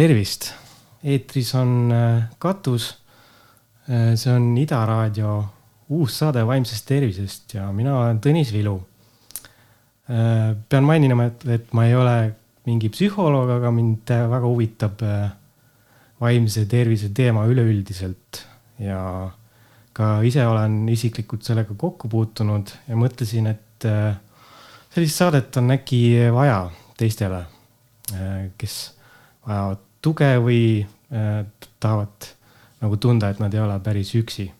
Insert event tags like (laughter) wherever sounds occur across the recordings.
tervist, eetris on äh, Katus. Äh, see on Ida Raadio uus saade vaimsest tervisest ja mina olen Tõnis Vilu. Äh, pean mainima, et, et ma ei ole mingi psühholoog, aga mind väga huvitab vaimse tervise teema üleüldiselt ja ka ise olen isiklikult sellega kokku puutunud ja mõtlesin, et sellist saadet on äkki vaja teistele, kes vajavad tuge või äh, tahavad nagu tunda, et nad ei ole päris üksi.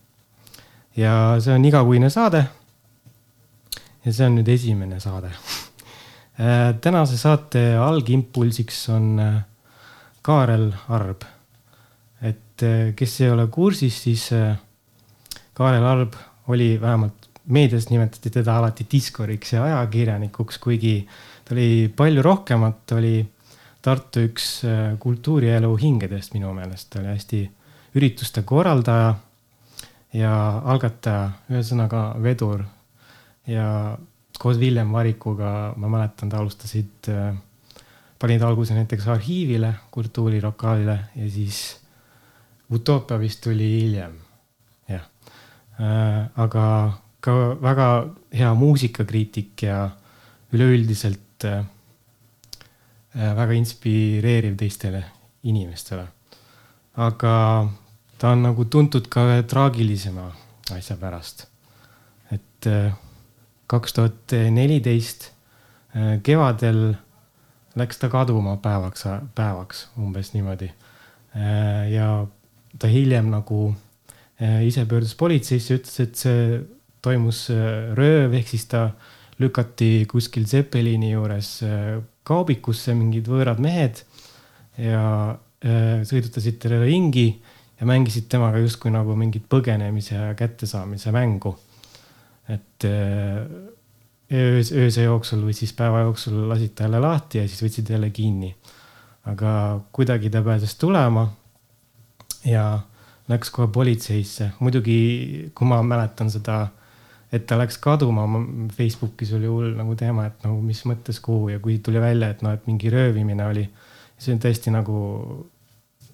ja see on igakuine saade. ja see on nüüd esimene saade äh,. tänase saate algimpulsiks on äh, Kaarel Arb. et kes ei ole kursis, siis Kaarel Arb oli vähemalt meedias nimetati teda alati diskoriks ja ajakirjanikuks, kuigi ta oli palju rohkemat, ta oli Tartu üks äh, kultuurielu hingedest minu meelest, oli hästi ürituste korraldaja ja algataja, ühesõnaga vedur. ja koos Villem Varikuga, ma mäletan, ta alustasid, äh, panid alguse näiteks arhiivile, kultuurilokaalile ja siis Utoopia vist tuli hiljem, jah. Äh, aga ka väga hea muusikakriitik ja üleüldiselt väga inspireeriv teistele inimestele. aga ta on nagu tuntud ka ühe traagilisema asja pärast. et äh, kaks tuhat neliteist äh, kevadel läks ta kaduma päevaks, päevaks umbes niimoodi. ja ta hiljem nagu ise pöördus politseisse, ütles, et see toimus rööv, ehk siis ta lükati kuskil Zeppelini juures kaubikusse mingid võõrad mehed ja äh, sõidutasid talle ringi ja mängisid temaga justkui nagu mingit põgenemise ja kättesaamise mängu. et äh, öös, ööse jooksul või siis päeva jooksul lasid ta jälle lahti ja siis võtsid jälle kinni. aga kuidagi ta pääses tulema ja läks kohe politseisse, muidugi kui ma mäletan seda et ta läks kaduma, Facebookis oli hull nagu teema, et nagu mis mõttes, kuhu ja kui tuli välja, et noh, et mingi röövimine oli. see on tõesti nagu,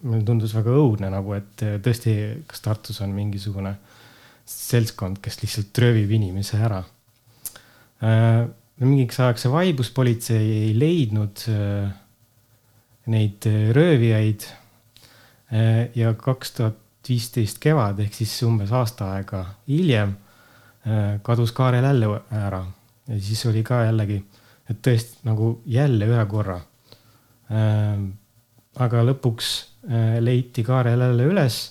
mulle tundus väga õudne nagu, et tõesti, kas Tartus on mingisugune seltskond, kes lihtsalt röövib inimese ära äh,. mingiks ajaks see vaibus, politsei ei leidnud äh, neid röövijaid äh,. ja kaks tuhat viisteist kevad ehk siis umbes aasta aega hiljem kadus Kaarel jälle ära ja siis oli ka jällegi, et tõesti nagu jälle ühe korra. Äh, aga lõpuks äh, leiti Kaarel jälle üles.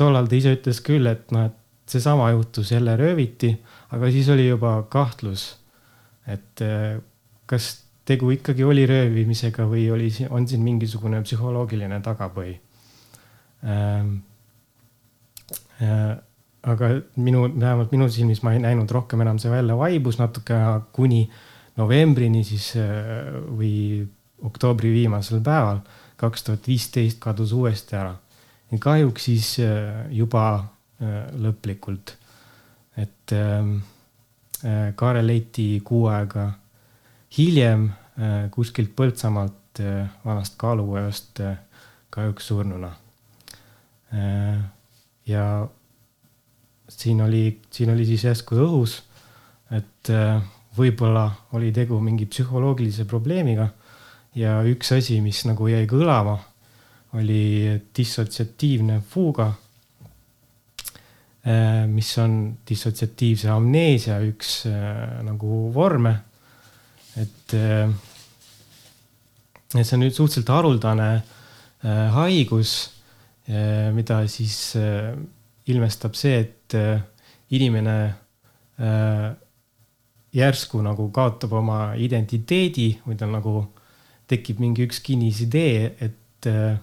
tollal ta ise ütles küll, et noh, et seesama juhtus, jälle rööviti, aga siis oli juba kahtlus, et kas tegu ikkagi oli röövimisega või oli, on siin mingisugune psühholoogiline tagapõhi aga minu, vähemalt minu silmis ma ei näinud rohkem enam see välja vaibus natuke kuni novembrini siis äh, või oktoobri viimasel päeval, kaks tuhat viisteist kadus uuesti ära. kahjuks siis äh, juba äh, lõplikult. et Kaarel leiti kuu aega hiljem kuskilt Põltsamaalt vanast kaaluvõost kahjuks surnuna. ja siin oli, siin oli siis järsku õhus, et äh, võib-olla oli tegu mingi psühholoogilise probleemiga. ja üks asi, mis nagu jäi kõlama, oli dissotsiatiivne fuuga. Äh, mis on dissotsiatiivse amneesia üks äh, nagu vorme. et see on nüüd suhteliselt haruldane haigus, mida siis ilmestab see, et äh, inimene äh, järsku nagu kaotab oma identiteedi või tal nagu tekib mingi üks kinnisidee, et äh,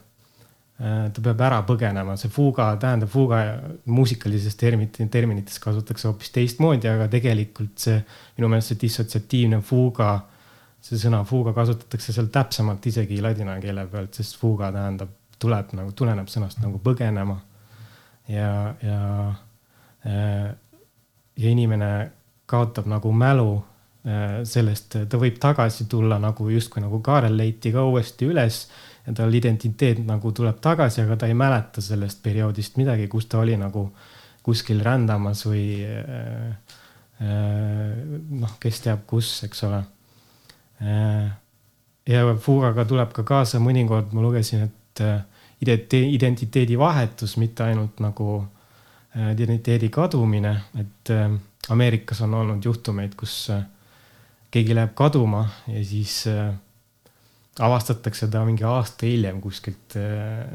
ta peab ära põgenema, see fuga tähendab, fuga muusikalises terminit, terminites kasutatakse hoopis teistmoodi, aga tegelikult see minu meelest see dissotsiatiivne fuga, see sõna fuga kasutatakse seal täpsemalt isegi ladina keele pealt, sest fuga tähendab, tuleb nagu, tuleneb sõnast nagu põgenema. Ja, ja Äh, ja inimene kaotab nagu mälu äh, sellest, ta võib tagasi tulla nagu justkui nagu Kaarel leiti ka uuesti üles. ja tal identiteet nagu tuleb tagasi, aga ta ei mäleta sellest perioodist midagi, kus ta oli nagu kuskil rändamas või äh, noh, kes teab kus, eks ole. Ja Fugaga tuleb ka kaasa mõnikord, ma lugesin, et identiteedi vahetus, mitte ainult nagu identiteedi kadumine, et Ameerikas on olnud juhtumeid, kus keegi läheb kaduma ja siis avastatakse ta mingi aasta hiljem kuskilt äh,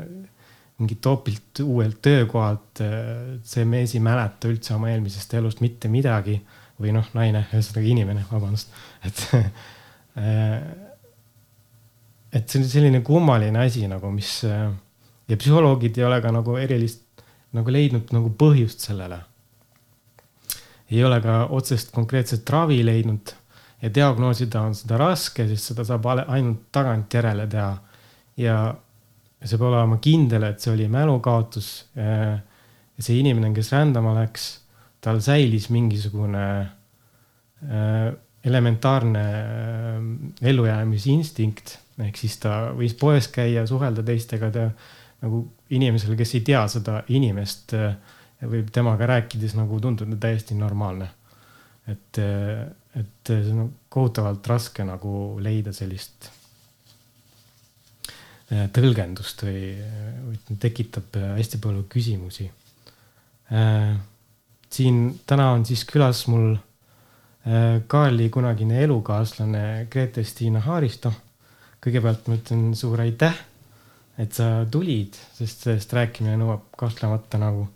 mingilt hoopilt uuelt töökohalt. Äh, see mees ei mäleta üldse oma eelmisest elust mitte midagi või noh, naine, ühesõnaga inimene, vabandust, et (laughs) äh, et see on selline kummaline asi nagu, mis ja psühholoogid ei ole ka nagu erilist nagu leidnud nagu põhjust sellele. ei ole ka otsest konkreetset ravi leidnud ja diagnoosida on seda raske, sest seda saab ainult tagantjärele teha. ja see peab olema kindel, et see oli mälukaotus. ja see inimene, kes rändama läks, tal säilis mingisugune äh, elementaarne äh, ellujäämisinstinkt ehk siis ta võis poes käia, suhelda teistega, ta nagu inimesele, kes ei tea seda inimest, äh, võib temaga rääkides nagu tunduda täiesti normaalne. et et see on kohutavalt raske nagu leida sellist äh, tõlgendust või, või tekitab hästi palju küsimusi. Siin täna on siis külas mul Kaarli kunagine elukaaslane Grete-Stiina Haaristo. kõigepealt ma ütlen suur aitäh, et sa tulid, sest sellest rääkimine nõuab kahtlemata nagu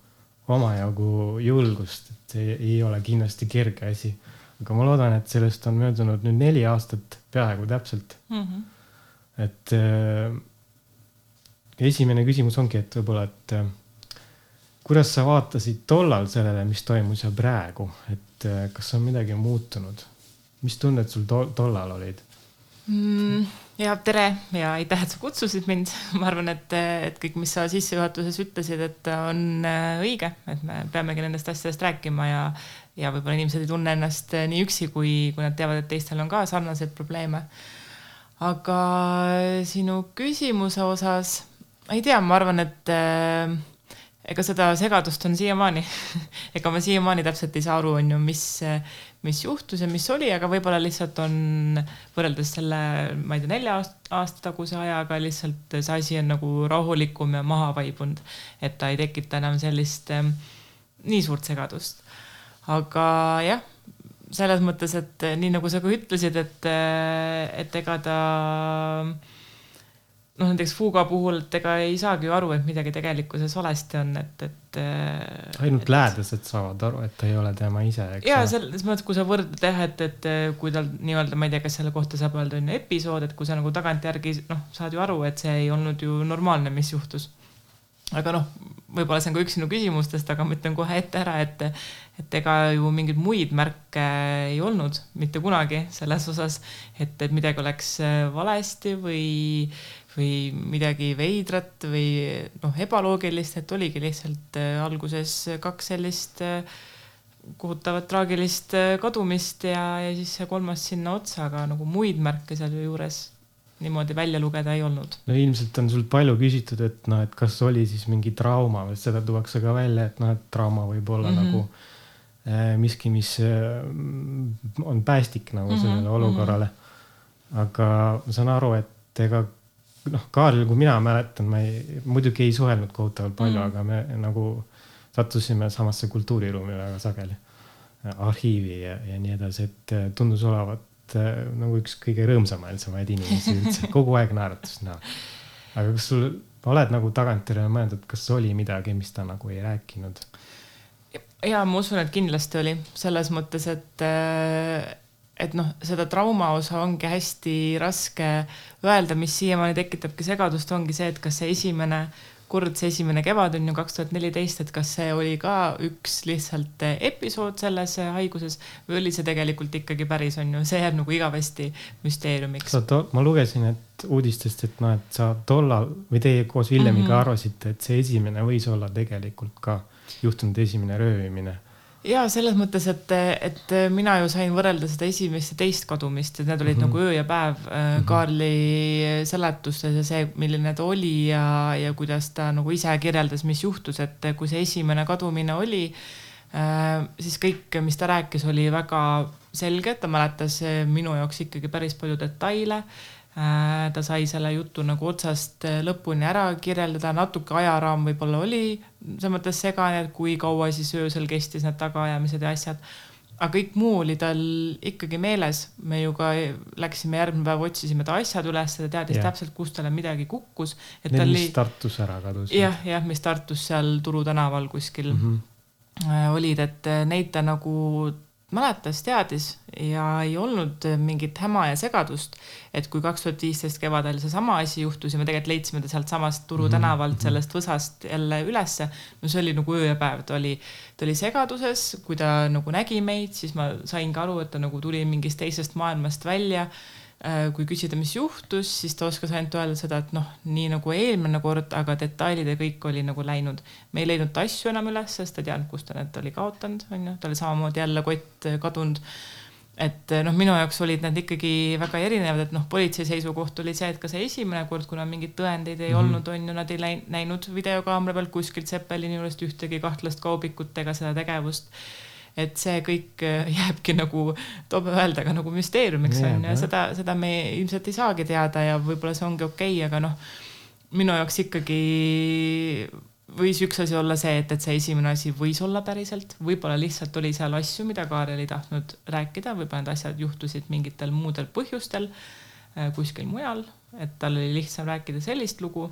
omajagu julgust, et see ei ole kindlasti kerge asi aga ma loodan, et sellest on möödunud nüüd neli aastat peaaegu täpselt mm. -hmm. et äh, esimene küsimus ongi, et võib-olla, et äh, kuidas sa vaatasid tollal sellele, mis toimus ja praegu, et äh, kas on midagi muutunud? mis tunded sul to tollal olid mm,? Ja tere ja aitäh, et sa kutsusid mind. (laughs) ma arvan, et, et kõik, mis sa sissejuhatuses ütlesid, et on äh, õige, et me peamegi nendest asjadest rääkima ja ja võib-olla inimesed ei tunne ennast eh, nii üksi, kui, kui nad teavad, et teistel on ka sarnaseid probleeme. aga sinu küsimuse osas, ma ei tea, ma arvan, et äh, ega seda segadust on siiamaani (laughs) ega ma siiamaani täpselt ei saa aru, on ju, mis, mis juhtus ja mis oli, aga võib-olla lihtsalt on võrreldes selle, ma ei tea, nelja aasta taguse ajaga lihtsalt see asi on nagu rahulikum ja maha vaibunud. et ta ei tekita enam sellist nii suurt segadust aga jah, selles mõttes, et nii nagu sa ka ütlesid, et, et ega ta noh, näiteks Fuga puhul, et ega ei saagi ju aru, et midagi tegelikkuses valesti on, et, et. Eh, ainult et, lähedased saavad aru, et ta ei ole tema ise, eks. ja selles mõttes, kui sa võrdled jah, et, et kui tal nii-öelda, ma ei tea, kas selle kohta saab öelda, on ju episood, et kui sa nagu tagantjärgi noh, saad ju aru, et see ei olnud ju normaalne, mis juhtus. aga noh, võib-olla see on ka üks sinu küsimustest, aga ma ütlen kohe ette ära, et et ega ju mingeid muid märke ei olnud mitte kunagi selles osas, et, et midagi oleks äh, valesti või, või midagi veidrat või noh, ebaloogilist, et oligi lihtsalt äh, alguses kaks sellist äh, kohutavat traagilist kadumist ja, ja siis see kolmas sinna otsa, aga nagu muid märke seal juures niimoodi välja lugeda ei olnud. no ilmselt on sult palju küsitud, et noh, et kas oli siis mingi trauma või seda tuuakse ka välja, et noh, et trauma võib olla mm -hmm. nagu äh, miski, mis äh, on päästik nagu mm -hmm. sellele olukorrale. aga ma saan aru, et ega noh, Kaarel, kui mina mäletan, ma ei, muidugi ei suhelnud kohutavalt palju mm, aga me nagu sattusime samasse kultuuriruumi väga sageli. arhiivi ja, ja nii edasi, et äh, tundus olevat äh, nagu üks kõige rõõmsamaid inimesi üldse, (laughs) kogu aeg naeratas näha. aga kas sul, oled nagu tagantjärele mõelnud, kas oli midagi, mis ta nagu ei rääkinud? ja ma usun, et kindlasti oli selles mõttes, et, äh, et noh, seda trauma osa ongi hästi raske öelda, mis siiamaani tekitabki segadust, ongi see, et kas see esimene kord see esimene kevad on ju kaks tuhat neliteist, et kas see oli ka üks lihtsalt episood selles haiguses või oli see tegelikult ikkagi päris on ju, see jääb nagu igavesti müsteeriumiks. ma lugesin, et uudistest, et noh, et sa tollal või teie koos Villemiga mm -hmm. arvasite, et see esimene võis olla tegelikult ka juhtunud esimene röövimine ja selles mõttes, et, et mina ju sain võrrelda seda esimest ja teist kadumist, et need olid mm -hmm. nagu öö ja päev mm -hmm. Kaarli seletustes ja see, milline ta oli ja, ja kuidas ta nagu ise kirjeldas, mis juhtus, et kui see esimene kadumine oli, siis kõik, mis ta rääkis, oli väga selge, ta mäletas minu jaoks ikkagi päris palju detaile Äh, ta sai selle jutu nagu otsast äh, lõpuni ära kirjeldada, natuke ajaraam võib-olla oli selles mõttes segane, et kui kaua siis öösel kestis need tagaajamised ja asjad. aga kõik muu oli tal ikkagi meeles, me ju ka läksime järgmine päev, otsisime ta asjad üles, ta teadis yeah. täpselt, kust talle midagi kukkus. Need, mis oli... Tartus ära kadusid. jah, jah, mis Tartus seal Turu tänaval kuskil mm -hmm. olid, et neid ta nagu mäletas, teadis ja ei olnud mingit häma ja segadust, et kui kaks tuhat viisteist kevadel seesama asi juhtus ja me tegelikult leidsime ta sealtsamast Turu mhm, tänavalt, mhm. sellest võsast jälle ülesse. no see oli nagu öö ja päev, ta oli, ta oli segaduses, kui ta nagu nägi meid, siis ma sain ka aru, et ta nagu tuli mingist teisest maailmast välja kui küsida, mis juhtus, siis ta oskas ainult öelda seda, et noh, nii nagu eelmine kord, aga detailid ja kõik oli nagu läinud. me ei leidnud asju enam üles, sest ta ei teadnud, kus ta need oli kaotanud, on ju, tal oli samamoodi jälle kott äh, kadunud. et äh, noh, minu jaoks olid need ikkagi väga erinevad, et noh, politsei seisukoht oli see, et ka see esimene kord, kuna mingeid tõendeid ei mm -hmm. olnud, on ju, nad ei näinud videokaamera pealt kuskilt Zeppelini juurest ühtegi kahtlast kaubikut ega seda tegevust et see kõik äh, jääbki nagu, toob öelda ka nagu müsteeriumiks on ju, ja seda, seda me ilmselt ei saagi teada ja võib-olla see ongi okei okay,, aga noh, minu jaoks ikkagi võis üks asi olla see, et, et see esimene asi võis olla päriselt, võib-olla lihtsalt oli seal asju, mida Kaarel ei tahtnud rääkida, võib-olla need asjad juhtusid mingitel muudel põhjustel äh, kuskil mujal, et tal oli lihtsam rääkida sellist lugu.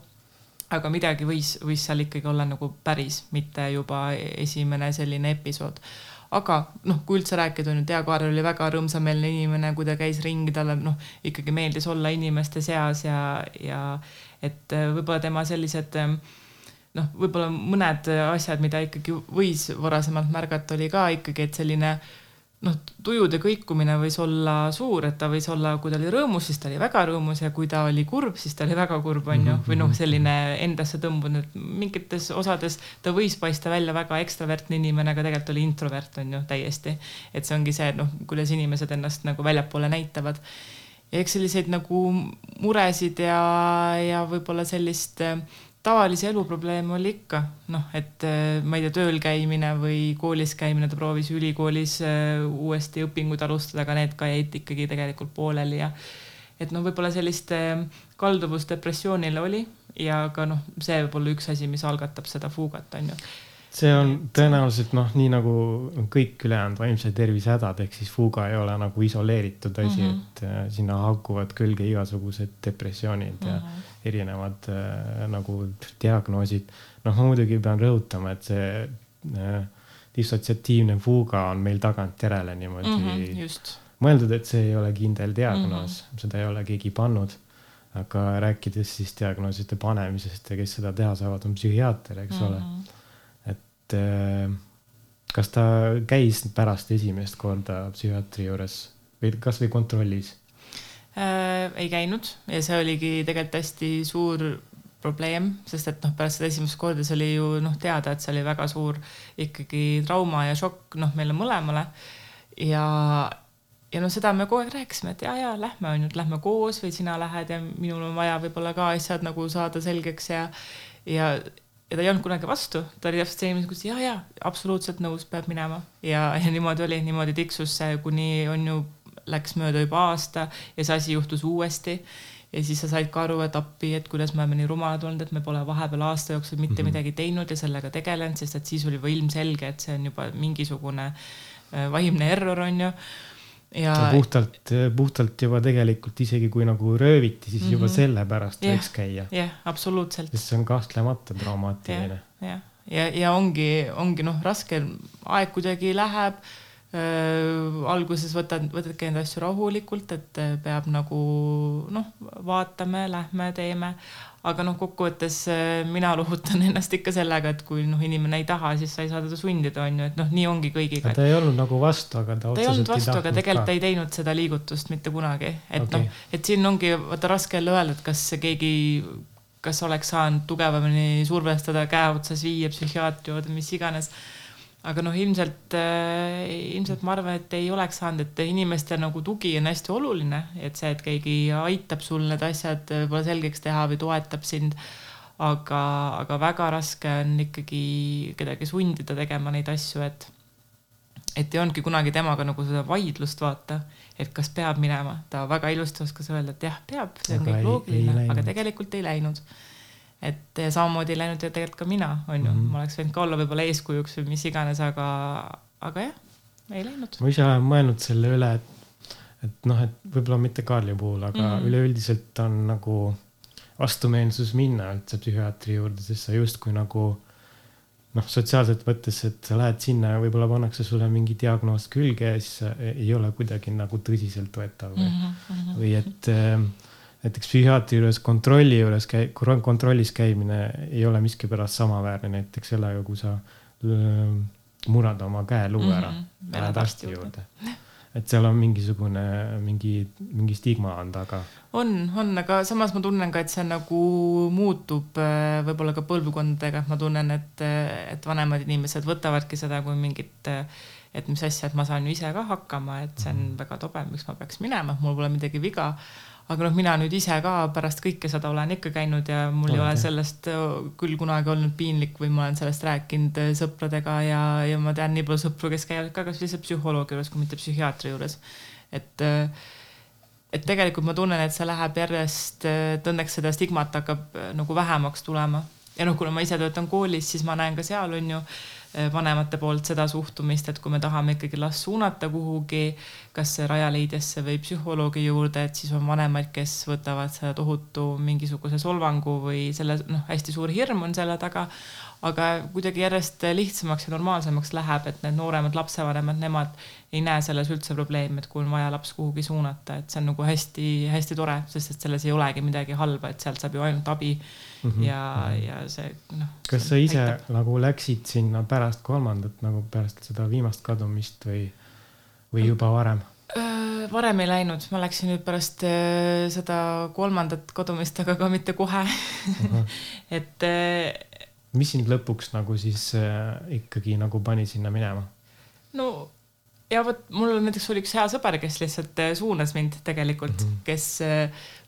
Aga midagi võis, võis seal ikkagi olla nagu päris, mitte juba esimene selline episood aga noh, kui üldse rääkida, on ju, Tea Kaarel oli väga rõõmsameelne inimene, kui ta käis ringi, talle noh, ikkagi meeldis olla inimeste seas ja, ja et äh, võib-olla tema sellised ähm, noh, võib-olla mõned asjad, mida ikkagi võis varasemalt märgata, oli ka ikkagi, et selline noh, tujude kõikumine võis olla suur, et ta võis olla, kui ta oli rõõmus, siis ta oli väga rõõmus ja kui ta oli kurb, siis ta oli väga kurb, on ju, või noh, mhm. selline endasse tõmbunud, mingites osades ta võis paista välja väga ekstravertne inimene, aga tegelikult oli introvert, on ju, täiesti. et see ongi see, noh, kuidas inimesed ennast nagu väljapoole näitavad. ja eks selliseid nagu muresid ja, ja võib-olla sellist tavalisi eluprobleeme oli ikka, noh, et äh, ma ei tea, tööl käimine või koolis käimine, ta proovis ülikoolis äh, uuesti õpinguid alustada, aga need ka jäid ikkagi tegelikult pooleli ja et noh, võib-olla sellist kalduvust depressioonile oli ja ka noh, see võib olla üks asi, mis algatab seda fuugat, on ju see on tõenäoliselt noh, nii nagu kõik ülejäänud vaimse tervise hädad, ehk siis fuga ei ole nagu isoleeritud asi mm, -hmm. et äh, sinna haakuvad külge igasugused depressioonid mm -hmm. ja mhm. erinevad äh, nagu diagnoosid. noh, ma muidugi pean rõhutama, et see äh, dissotsiatiivne fuga on meil tagantjärele niimoodi mm -hmm, mõeldud, et see ei ole kindel diagnoos mm, -hmm. seda ei ole keegi pannud. aga rääkides siis diagnooside panemisest ja kes seda teha saavad, on psühhiaater, eks mm -hmm. ole et äh, kas ta käis pärast esimest korda psühhiaatri juures või kasvõi kontrollis äh,? ei käinud ja see oligi tegelikult hästi suur probleem, sest et noh, pärast seda esimest korda see oli ju noh, teada, et see oli väga suur ikkagi trauma ja šokk noh, meile mõlemale. ja, ja no seda me kogu aeg rääkisime, et ja, ja lähme on ju, et lähme koos või sina lähed ja minul on vaja võib-olla ka asjad nagu saada selgeks ja, ja ja ta ei olnud kunagi vastu, ta oli täpselt see inimene, kes ja, ja absoluutselt nõus, peab minema ja, ja niimoodi oli, niimoodi tiksus see, kuni on ju, läks mööda juba aasta ja see asi juhtus uuesti. ja siis sa said ka aru, et appi, et kuidas me oleme nii rumalad olnud, et me pole vahepeal aasta jooksul mitte mm -hmm. midagi teinud ja sellega tegelenud, sest et siis oli juba ilmselge, et see on juba mingisugune äh, vaimne error on ju ja puhtalt, puhtalt juba tegelikult isegi kui nagu rööviti, siis mm -hmm. juba mhm. sellepärast yeah, võiks käia. jah yeah,, absoluutselt. sest see on kahtlemata traumaatiline. jah, ja, ja, ja ongi, ongi noh, raske, aeg kuidagi läheb äh,. alguses võtad, võtadki neid asju rahulikult, et peab nagu noh, vaatame, lähme, teeme aga noh, kokkuvõttes äh, mina lohutan (laughs) ennast ikka sellega, et kui noh, inimene ei taha, siis sa ei saa teda sundida, on ju, et noh, nii ongi kõigiga. ta ei olnud nagu vastu, aga ta, ta ei olnud vastu, aga tegelikult ta ei teinud seda liigutust mitte kunagi, et okay. noh, et siin ongi vaata raske jälle öelda, et kas keegi, kas oleks saanud tugevamini survestada, käe otsas viia psühhiaatri juurde, mis iganes aga noh, ilmselt, ilmselt ma arvan, et ei oleks saanud, et inimeste nagu tugi on hästi oluline, et see, et keegi aitab sul need asjad võib-olla selgeks teha või toetab sind. Aga, aga väga raske on ikkagi kedagi sundida tegema neid asju, et, et ei olnudki kunagi temaga nagu seda vaidlust vaata, et kas peab minema, ta väga ilusti oskas öelda, et jah, peab, see on kõik loogiline, aga tegelikult ei läinud. Et samamoodi ei läinud ja tegelikult ka mina, on ju mm, -hmm. ma oleks võinud ka olla võib-olla eeskujuks või mis iganes, aga, aga jah, ei läinud. ma ise olen mõelnud selle üle, et, et noh, et võib-olla mitte Kaarli puhul, aga mm -hmm. üleüldiselt on nagu vastumeelsus minna üldse psühhiaatri juurde, sest sa justkui nagu noh, sotsiaalselt võttes, et sa lähed sinna ja võib-olla pannakse sulle mingi diagnoos külge ja siis ei ole kuidagi nagu tõsiseltvõetav või mm, -hmm. või et äh, näiteks psühhiaatri juures kontrolli juures käi-, kontrollis käimine ei ole miskipärast samaväärne näiteks sellega, kui sa murrad oma käeluu ära mm, -hmm. lähed arsti juurde, juurde et seal on mingisugune, mingi, mingi stigma on taga. on, on, aga samas ma tunnen ka, et see nagu muutub võib-olla ka põlvkondadega, ma tunnen, et, et vanemad inimesed võtavadki seda kui mingit, et mis asja, et ma saan ju ise ka hakkama, et see on -hmm. väga tobe, miks ma peaks minema, mul pole midagi viga aga noh, mina nüüd ise ka pärast kõike seda olen ikka käinud ja mul okay. ei ole sellest küll kunagi olnud piinlik või ma olen sellest rääkinud sõpradega ja, ja ma tean nii palju sõpru, kes käivad ka kas lihtsalt psühholoogi juures kui mitte psühhiaatri juures. et, et tegelikult ma tunnen, et see läheb järjest, et õnneks seda stigmat hakkab nagu vähemaks tulema ja noh, kuna ma ise töötan koolis, siis ma näen ka seal on ju vanemate poolt seda suhtumist, et kui me tahame ikkagi last suunata kuhugi, kas Rajaleidjasse või psühholoogi juurde, et siis on vanemaid, kes võtavad selle tohutu mingisuguse solvangu või selle noh, hästi suur hirm on selle taga. Aga kuidagi järjest lihtsamaks ja normaalsemaks läheb, et need nooremad lapsevanemad, nemad ei näe selles üldse probleemi, et kui on vaja laps kuhugi suunata, et see on nagu hästi-hästi tore, sest et selles ei olegi midagi halba, et sealt saab ju ainult abi mm -hmm. ja, ja see noh. kas sa ise aitab. nagu läksid sinna pärast kolmandat nagu pärast seda viimast kadumist või, või juba varem? varem ei läinud, ma läksin nüüd pärast seda kolmandat kadumist, aga ka mitte kohe (laughs) et. Mis sind lõpuks nagu siis ikkagi nagu pani sinna minema? no ja vot mul näiteks oli üks hea sõber, kes lihtsalt suunas mind tegelikult mm, -hmm. kes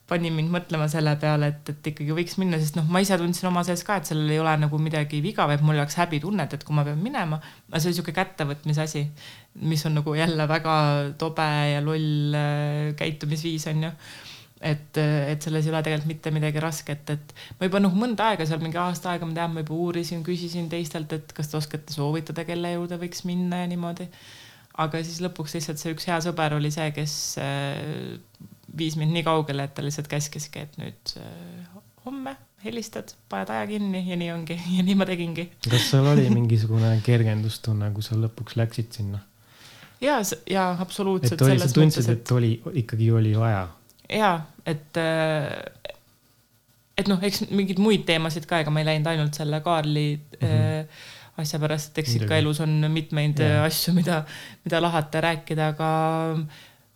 pani mind mõtlema selle peale, et, et ikkagi võiks minna, sest noh, ma ise tundsin oma sees ka, et sellel ei ole nagu midagi viga, vaid mul oleks häbitunnet, et kui ma pean minema, aga see oli niisugune kättevõtmise asi, mis on nagu jälle väga tobe ja loll äh, käitumisviis, on ju et, et selles ei ole tegelikult mitte midagi rasket, et ma juba noh, mõnda aega seal mingi aasta aega ma tean, ma juba uurisin, küsisin teistelt, et kas te oskate soovitada, kelle juurde võiks minna ja niimoodi. aga siis lõpuks lihtsalt see üks hea sõber oli see, kes äh, viis mind nii kaugele, et ta lihtsalt käskiski, et nüüd äh, homme helistad, paned aja kinni ja nii ongi (laughs) ja nii ma tegingi. kas sul oli mingisugune kergendustunne, kui sa lõpuks läksid sinna? ja, ja absoluutselt. et oli, sa tundsid, et oli ikkagi oli vaja? Ja, et, äh, et noh, eks mingeid muid teemasid ka, ega ma ei läinud ainult selle Kaarli mm -hmm. asja pärast, et eks ikka elus on mitmeid ja. asju, mida, mida lahata rääkida, aga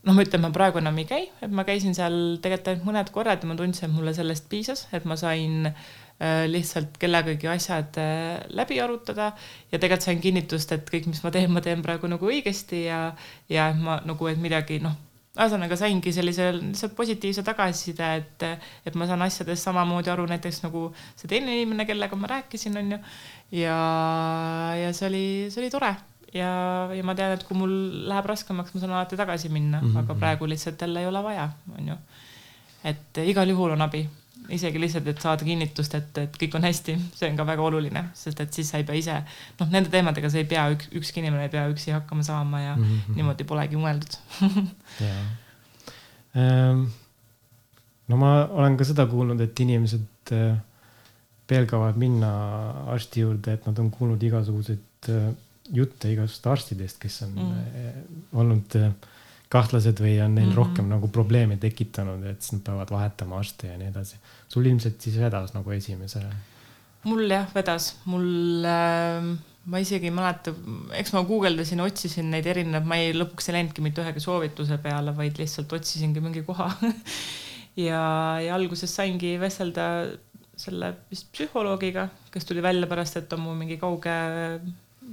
noh, ma ütlen, ma praegu enam ei käi, et ma käisin seal tegelikult ainult mõned korrad ja ma tundsin, et mulle sellest piisas, et ma sain äh, lihtsalt kellegagi asjad äh, läbi arutada ja tegelikult sain kinnitust, et kõik, mis ma teen, ma teen praegu nagu õigesti ja, ja ma nagu, et midagi noh, ühesõnaga saingi sellise lihtsalt positiivse tagasiside, et, et ma saan asjadest samamoodi aru näiteks nagu see teine inimene, kellega ma rääkisin, on ju. ja, ja see oli, see oli tore ja, ja ma tean, et kui mul läheb raskemaks, ma saan alati tagasi minna mm, -hmm. aga praegu lihtsalt jälle ei ole vaja, on ju. et igal juhul on abi, isegi lihtsalt, et saada kinnitust, et, et kõik on hästi, see on ka väga oluline, sest et siis sa ei pea ise, noh, nende teemadega sa ei pea, üks, ükski inimene ei pea üksi hakkama saama ja mm -hmm. niimoodi polegi mõeldud (laughs) ähm,. no ma olen ka seda kuulnud, et inimesed äh, pelgavad minna arsti juurde, et nad on kuulnud igasuguseid äh, jutte igast arstidest, kes on mm. Eh, olnud eh, kahtlased või on neil mm -hmm. rohkem nagu probleeme tekitanud, et siis nad peavad vahetama arste ja nii edasi. sul ilmselt siis vedas nagu esimese? mul jah, vedas, mul äh, ma isegi ei mäleta, eks ma guugeldasin, otsisin neid erinevaid, ma ei, lõpuks ei läinudki mitte ühegi soovituse peale, vaid lihtsalt otsisingi mingi koha (laughs) ja, ja alguses saingi vestelda selle vist psühholoogiga, kes tuli välja pärast, et on mu mingi kauge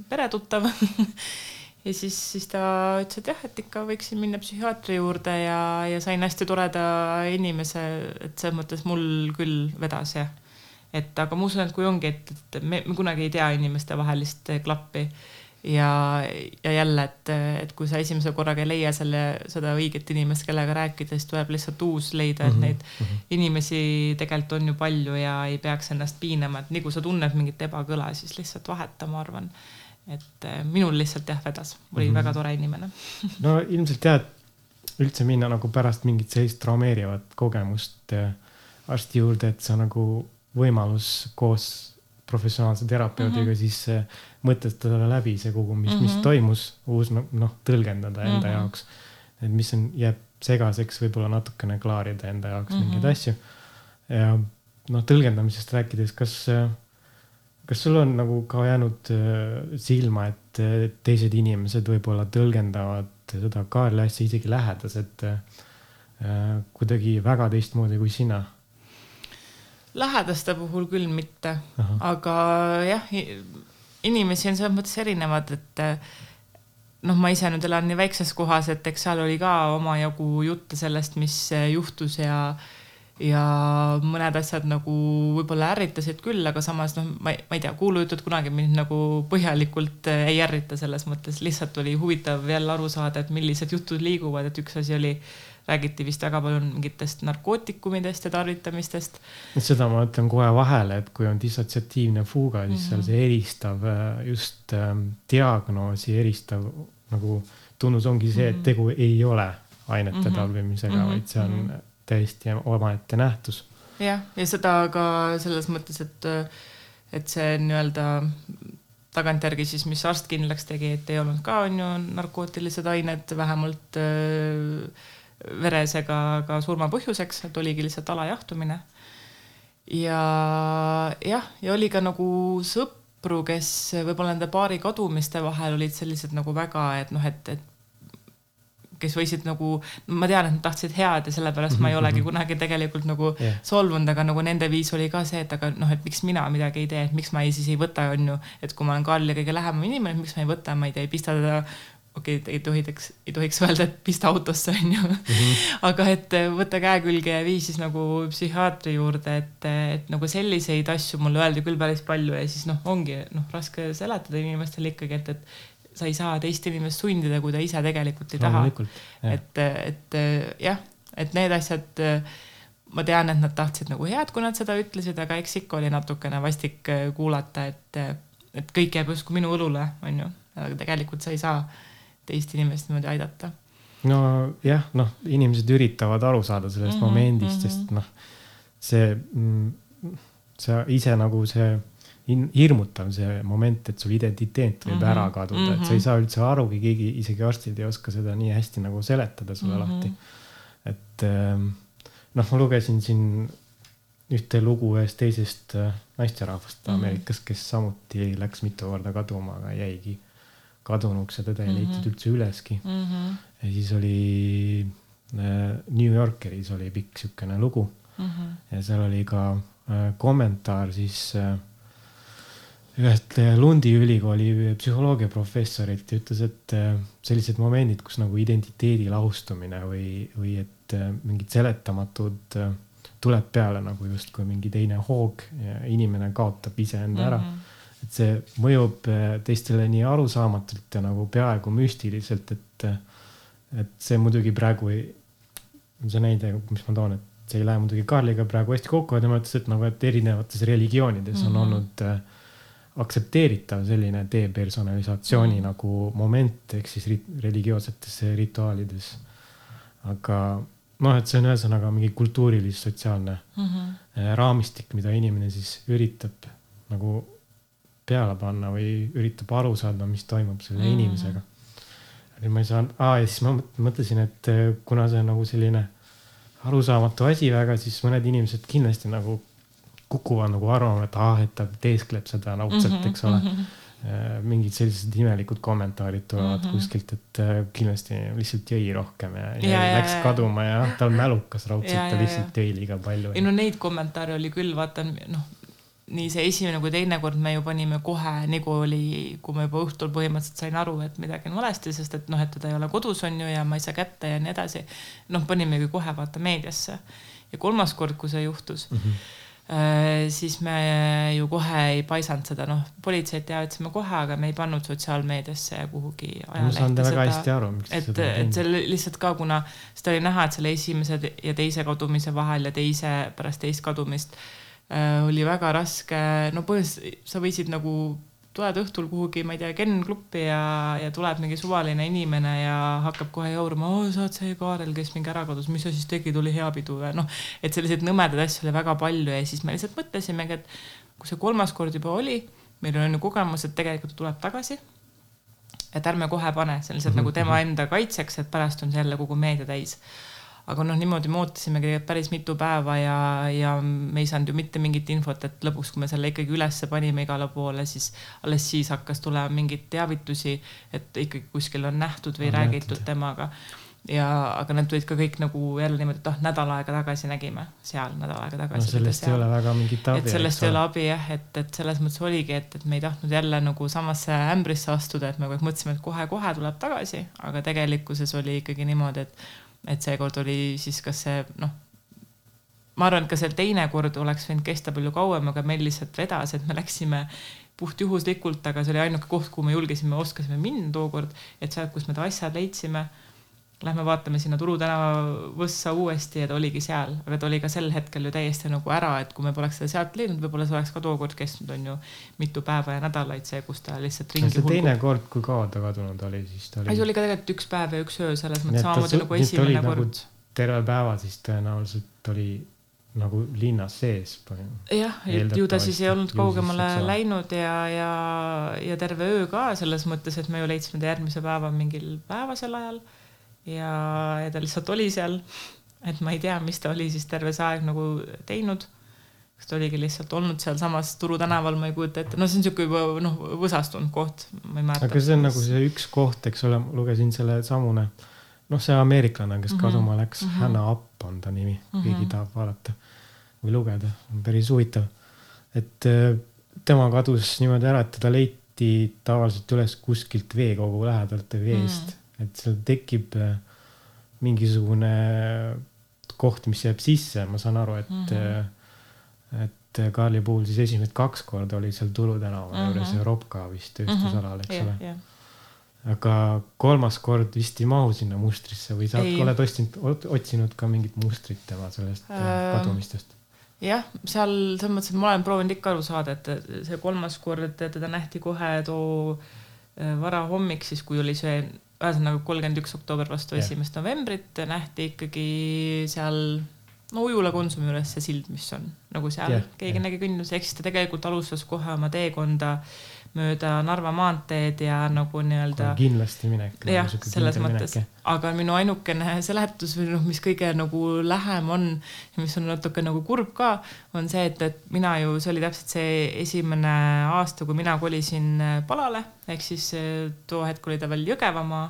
peretuttav (laughs) ja siis, siis ta ütles, et jah, et ikka võiksin minna psühhiaatri juurde ja, ja sain hästi toreda inimese, et selles mõttes mul küll vedas jah. et aga ma usun, et kui ongi, et, et me, me kunagi ei tea inimeste vahelist klappi ja, ja jälle, et, et kui sa esimese korraga ei leia selle, seda õiget inimest, kellega rääkida, siis tuleb lihtsalt uus leida, et -hmm. neid mm -hmm. inimesi tegelikult on ju palju ja ei peaks ennast piinama, et nii kui sa tunned mingit ebakõla, siis lihtsalt vaheta, ma arvan et äh, minul lihtsalt jah, vedas, oli mm -hmm. väga tore inimene (laughs) no ilmselt jah, et üldse minna nagu pärast mingit sellist traumeerivat kogemust äh, arsti juurde, et see on nagu võimalus koos professionaalse terapeudiga mm -hmm. siis äh, mõtestada läbi see kogu, mis mm, -hmm. mis mhm. toimus, uus noh, tõlgendada enda mm -hmm. jaoks. et mis on, jääb segaseks, võib-olla natukene klaarida enda jaoks mm -hmm. mingeid asju. ja noh, tõlgendamisest rääkides, kas kas sul on nagu ka jäänud äh, silma, et teised inimesed võib-olla tõlgendavad seda Kaarli asja isegi lähedased äh, kuidagi väga teistmoodi kui sina? lähedaste puhul küll mitte, aga jah, inimesi on selles mõttes erinevad, et noh, ma ise nüüd elan nii väikses kohas, et eks seal oli ka omajagu jutte sellest, mis juhtus ja äh, ja mõned asjad nagu võib-olla ärritasid küll, aga samas noh, ma ei, ma ei tea, kuulujutud kunagi mind nagu põhjalikult äh, ei ärrita selles mõttes, lihtsalt oli huvitav jälle aru saada, et millised jutud liiguvad, et üks asi oli, räägiti vist väga palju mingitest narkootikumidest ja tarvitamistest. seda ma ütlen kohe vahele, et kui on dissotsiatiivne fuuga, siis mm -hmm. seal see eristav, äh, just ähm, diagnoosi eristav nagu tunnus ongi see, et mhm. tegu ei ole ainete mm -hmm. tarbimisega mm, -hmm. vaid see on mm -hmm täiesti omaette nähtus. jah, ja seda ka selles mõttes, et, et see nii-öelda tagantjärgi siis, mis arst kindlaks tegi, et ei olnud ka on ju narkootilised ained vähemalt äh, veres ega ka surma põhjuseks, et oligi lihtsalt alajahtumine. ja jah, ja oli ka nagu sõpru, kes võib-olla nende paari kadumiste vahel olid sellised nagu väga, et noh, et, et kes võisid nagu, ma tean, et nad tahtsid head ja sellepärast ma ei olegi kunagi tegelikult nagu yeah. solvunud, aga nagu nende viis oli ka see, et aga noh, et miks mina midagi ei tee, et miks ma ei, siis ei võta, on ju, et kui ma olen Karli kõige lähemal inimene, miks ma ei võta, ma ei tea, ei pista teda okei okay,, ei tohiks, ei tohiks öelda, et pista autosse, on ju mm. -hmm. (laughs) aga et võta käe külge ja vii siis nagu psühhiaatri juurde, et, et nagu selliseid asju mulle öeldi küll päris palju ja siis noh, ongi noh, raske seletada inimestele ikkagi, et, et sa ei saa teist inimest sundida, kui ta ise tegelikult ei taha. et, et jah, et need asjad, ma tean, et nad tahtsid nagu head, kui nad seda ütlesid, aga eks ikka oli natukene vastik kuulata, et, et kõik jääb justkui minu õlule, on ju, aga tegelikult sa ei saa teist inimest niimoodi aidata. nojah, noh, inimesed üritavad aru saada sellest mm -hmm, momendist mm, -hmm. sest noh, see, mm, sa ise nagu see hirmutav see moment, et sul identiteet võib mm -hmm. ära kaduda mm, -hmm. et sa ei mhm. saa üldse arugi, keegi, isegi arstid ei oska seda nii hästi nagu seletada sulle mm -hmm. lahti. et ähm, noh, ma lugesin siin ühte lugu ühest teisest äh, naisterahvast mm -hmm. Ameerikas, kes samuti läks mitu korda kaduma, aga jäigi kadunuks ja teda ei leitud mm -hmm. üldse üleski mm. -hmm. ja siis oli äh, New Yorkeris oli pikk siukene lugu mm -hmm. ja seal oli ka äh, kommentaar siis äh, ühelt Lundi ülikooli psühholoogiaprofessorilt ja ütles, et äh, sellised momendid, kus nagu identiteedi lahustumine või, või et äh, mingid seletamatud äh, tuleb peale nagu justkui mingi teine hoog inimene kaotab iseenda ära mm. -hmm. et see mõjub teistele nii arusaamatult ja nagu peaaegu müstiliselt, et, et see muidugi praegu ei, see näide, mis ma toon, et see ei lähe muidugi Karliga praegu hästi kokku, aga tema ütles, et nagu, et erinevates religioonides mm -hmm. on mhm. olnud äh, aktsepteeritav selline depersonalisatsiooni mm. nagu moment ehk siis religioossetes rituaalides. aga noh, et see on ühesõnaga mingi kultuurilis-sotsiaalne mm -hmm. raamistik, mida inimene siis üritab nagu peale panna või üritab aru saada, mis toimub selle mm -hmm. inimesega. nüüd ma ei saanud, aa ja siis ma mõtlesin, et eh, kuna see on nagu selline arusaamatu asi väga, siis mõned inimesed kindlasti nagu kukuvad nagu arvama, et ah, et ta teeskleb seda raudselt mm, -hmm, eks ole mm. -hmm mingid sellised imelikud kommentaarid tulevad mm -hmm. kuskilt, et äh, kindlasti lihtsalt jõi rohkem ja, ja, ja läks ja, kaduma ja ta on mälukas raudselt, ta lihtsalt jõi liiga palju. ei no neid kommentaare oli küll, vaata noh, nii see esimene kui teine kord me ju panime kohe, nii kui oli, kui ma juba õhtul põhimõtteliselt sain aru, et midagi on valesti, sest et noh, et teda ei ole kodus, on ju, ja ma ei saa kätte ja nii edasi. noh, panimegi kohe vaata meediasse. ja kolmas kord, kui see juhtus mm, -hmm siis me ju kohe ei paisanud seda, noh, politseid teavitasime kohe, aga me ei pannud sotsiaalmeediasse ja kuhugi ajalehte seda. ma saan väga hästi aru, miks et, et see lihtsalt ka, kuna seda oli näha, et selle esimese ja teise kadumise vahel ja teise pärast teist kadumist äh, Äh, oli väga raske, no põhimõtteliselt sa võisid nagu tuled õhtul kuhugi, ma ei tea, Ken Gruppi ja, ja tuleb mingi suvaline inimene ja hakkab kohe jaurama, oo, sa oled see Kaarel, kes mingi ära kadus, mis sa siis tegid, oli hea pidu või noh, et selliseid nõmedaid asju oli väga palju ja siis me lihtsalt mõtlesimegi, et kui see kolmas kord juba oli, meil on ju kogemus, et tegelikult tuleb tagasi. et ärme kohe pane, see on lihtsalt mm -hmm. nagu tema enda kaitseks, et pärast on see jälle kogu meedia täis aga noh, niimoodi me ootasimegi päris mitu päeva ja, ja me ei saanud ju mitte mingit infot, et lõpuks, kui me selle ikkagi ülesse panime igale poole, siis alles siis hakkas tulema mingeid teavitusi, et ikkagi kuskil on nähtud või on räägitud nähtud. temaga ja, aga need tulid ka kõik nagu jälle niimoodi, et oh, nädal aega tagasi nägime seal, nädal aega tagasi. no sellest ei ole väga mingit abi. et sellest ei ole abi jah, et, et selles mõttes oligi, et, et me ei tahtnud jälle nagu samasse ämbrisse astuda, et me kogu aeg mõtlesime, et kohe-kohe tuleb tagasi, aga tegelikkuses oli ikkagi niimoodi, et et seekord oli siis kas see noh, ma arvan, et ka see teine kord oleks võinud kesta palju kauem, aga meil lihtsalt vedas, et me läksime puhtjuhuslikult, aga see oli ainuke koht, kuhu me julgesime, oskasime minna tookord, et sealt, kus me ta asjad leidsime lähme vaatame sinna Turu tänava võssa uuesti ja ta oligi seal, aga ta oli ka sel hetkel ju täiesti nagu ära, et kui me poleks seda sealt leidnud, võib-olla see oleks ka tookord kestnud, on ju, mitu päeva ja nädalaid see, kus ta lihtsalt ringi hulgub. teine kord, kui kaua ta kadunud oli, siis ta oli. see oli ka tegelikult üks päev ja üks öö, selles mõttes samamoodi nagu esimene kord nagu. terve päeva siis tõenäoliselt oli nagu linnas sees. jah, ju ta siis ei olnud kaugemale läinud ja, ja, ja terve öö ka selles mõttes, et me ju leidsime ta järgmise päeva mingil päevasel ajal ja, ja ta lihtsalt oli seal. et ma ei tea, mis ta oli siis terve see aeg nagu teinud. kas ta oligi lihtsalt olnud sealsamas Turu tänaval, ma ei kujuta ette, no see on sihuke juba noh, võsastunud koht, ma ei mäleta. aga see on nagu see üks koht, eks ole, lugesin selle samune, noh, see ameeriklane, kes mm -hmm. kaduma läks mm, -hmm. Hannah Up on ta nimi mm, -hmm. keegi tahab vaadata või lugeda, päris huvitav. et äh, tema kadus niimoodi ära, et teda leiti tavaliselt üles kuskilt veekogu lähedalt või veest mm. Et seal tekib äh, mingisugune koht, mis jääb sisse, ma saan aru, et mm, -hmm. et Kaarli puhul siis esimesed kaks korda oli seal Turu tänava mm -hmm. juures Europka vist tööstusalal, eks yeah, ole yeah. aga kolmas kord vist ei mahu sinna mustrisse või sa ei. oled otsinud, otsinud ka mingit mustrit tema sellest äh, kadumistest? jah, seal selles mõttes, et ma olen proovinud ikka aru saada, et see kolmas kord teda nähti kohe too varahommik, siis kui oli see ühesõnaga kolmkümmend üks oktoober vastu esimest novembrit nähti ikkagi seal no Ujula Konsumi juures see sild, mis on nagu seal yeah, keegi yeah. nägi kõndimas, ehk siis ta tegelikult alustas kohe oma teekonda mööda Narva maanteed ja nagu nii-öelda. kindlasti minek. Jah, selles mõttes, aga minu ainukene seletus või noh, mis kõige nagu lähem on ja mis on natuke nagu kurb ka, on see, et, et mina ju, see oli täpselt see esimene aasta, kui mina kolisin Palale, ehk siis too hetk oli ta veel Jõgevamaa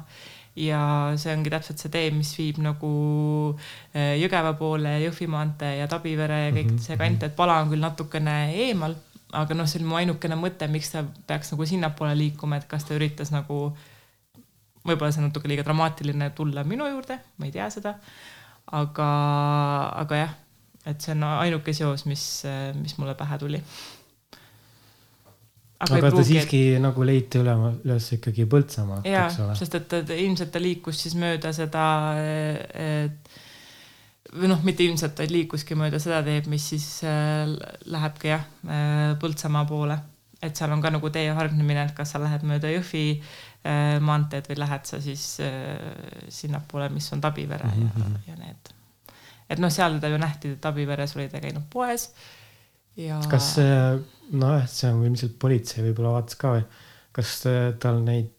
ja see ongi täpselt see tee, mis viib nagu eh, Jõgeva poole, Jõhvi maantee ja Tabivere ja kõik mm -hmm. see kant, et Pala on küll natukene eemal aga noh, see oli mu ainukene mõte, miks ta peaks nagu sinnapoole liikuma, et kas ta üritas nagu, võib-olla see on natuke liiga dramaatiline tulla minu juurde, ma ei tea seda. aga, aga jah, et see on ainuke seos, mis, mis mulle pähe tuli. aga, aga ta siiski et... nagu leiti üle, üles ikkagi Põltsamaalt, eks ole. sest et, et ilmselt ta liikus siis mööda seda, et või noh, mitte ilmselt, vaid liikuski mööda seda teed, mis siis äh, lähebki jah äh,, Põltsamaa poole. et seal on ka nagu tee hargnemine, et kas sa lähed mööda Jõhvi äh, maanteed või lähed sa siis sinnapoole, mis on Tabivere mm -hmm. ja, mhm. ja need. et noh, seal teda ju nähti, Tabiveres oli ta käinud poes ja. kas, nojah, see on ilmselt politsei võib-olla vaatas ka või, kas tal neid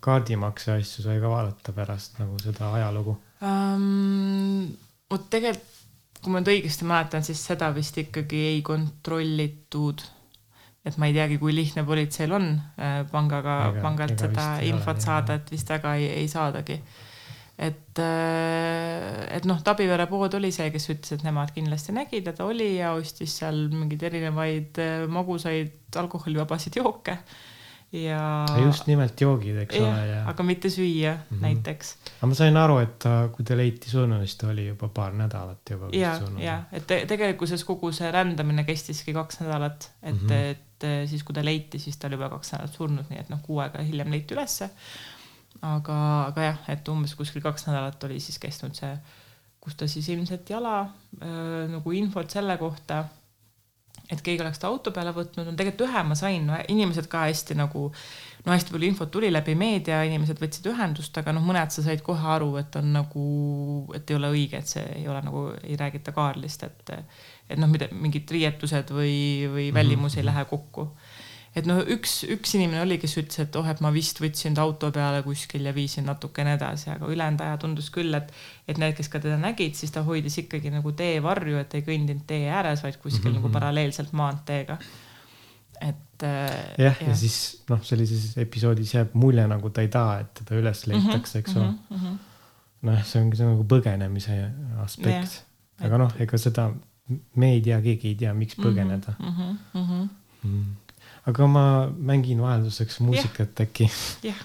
kaardimakse asju sai ka vaadata pärast nagu seda ajalugu um,? Vot tegelikult, kui ma nüüd õigesti mäletan, siis seda vist ikkagi ei kontrollitud. et ma ei teagi, kui lihtne politseil on äh, pangaga, pangalt seda infot ole, saada, et vist väga ei, ei saadagi. et, et noh, Tabivere pood oli see, kes ütles, et nemad kindlasti nägid ja ta oli ja ostis seal mingeid erinevaid magusaid alkoholivabasid jooke ja. just nimelt joogid, eks ole. aga mitte süüa mm -hmm. näiteks. aga ma sain aru, et ta, kui ta leiti surnud, siis ta oli juba paar nädalat juba. ja, ja et te, tegelikkuses kogu see rändamine kestiski kaks nädalat, et mm, -hmm. et siis kui ta leiti, siis ta oli juba kaks nädalat surnud, nii et noh, kuu aega hiljem leiti ülesse. aga, aga jah, et umbes kuskil kaks nädalat oli siis kestnud see, kus ta siis ilmselt jala äh, nagu infot selle kohta et keegi oleks ta auto peale võtnud, no tegelikult ühe ma sain no,, inimesed ka hästi nagu, no hästi palju infot tuli läbi meedia, inimesed võtsid ühendust, aga noh, mõned sa said kohe aru, et on nagu, et ei ole õige, et see ei ole nagu, ei räägita Kaarlist, et et noh, mida mingid riietused või, või välimus mm -hmm. ei lähe kokku et noh, üks, üks inimene oli, kes ütles, et oh, et ma vist võtsin ta auto peale kuskil ja viisin natukene edasi, aga ülejäänud aja tundus küll, et, et need, kes ka teda nägid, siis ta hoidis ikkagi nagu teevarju, et ei kõndinud tee ääres, vaid kuskil mm -hmm. nagu paralleelselt maanteega. et äh,. jah ja., siis noh, sellises episoodis jääb mulje, nagu ta ei taha, et teda üles leitakse, eks ole mm -hmm.. noh, see ongi see nagu põgenemise aspekt. aga noh, ega seda meedia, keegi ei tea, miks põgeneda mm. -hmm. Mm -hmm. Mm aga ma mängin vahelduseks muusikat äkki. jah.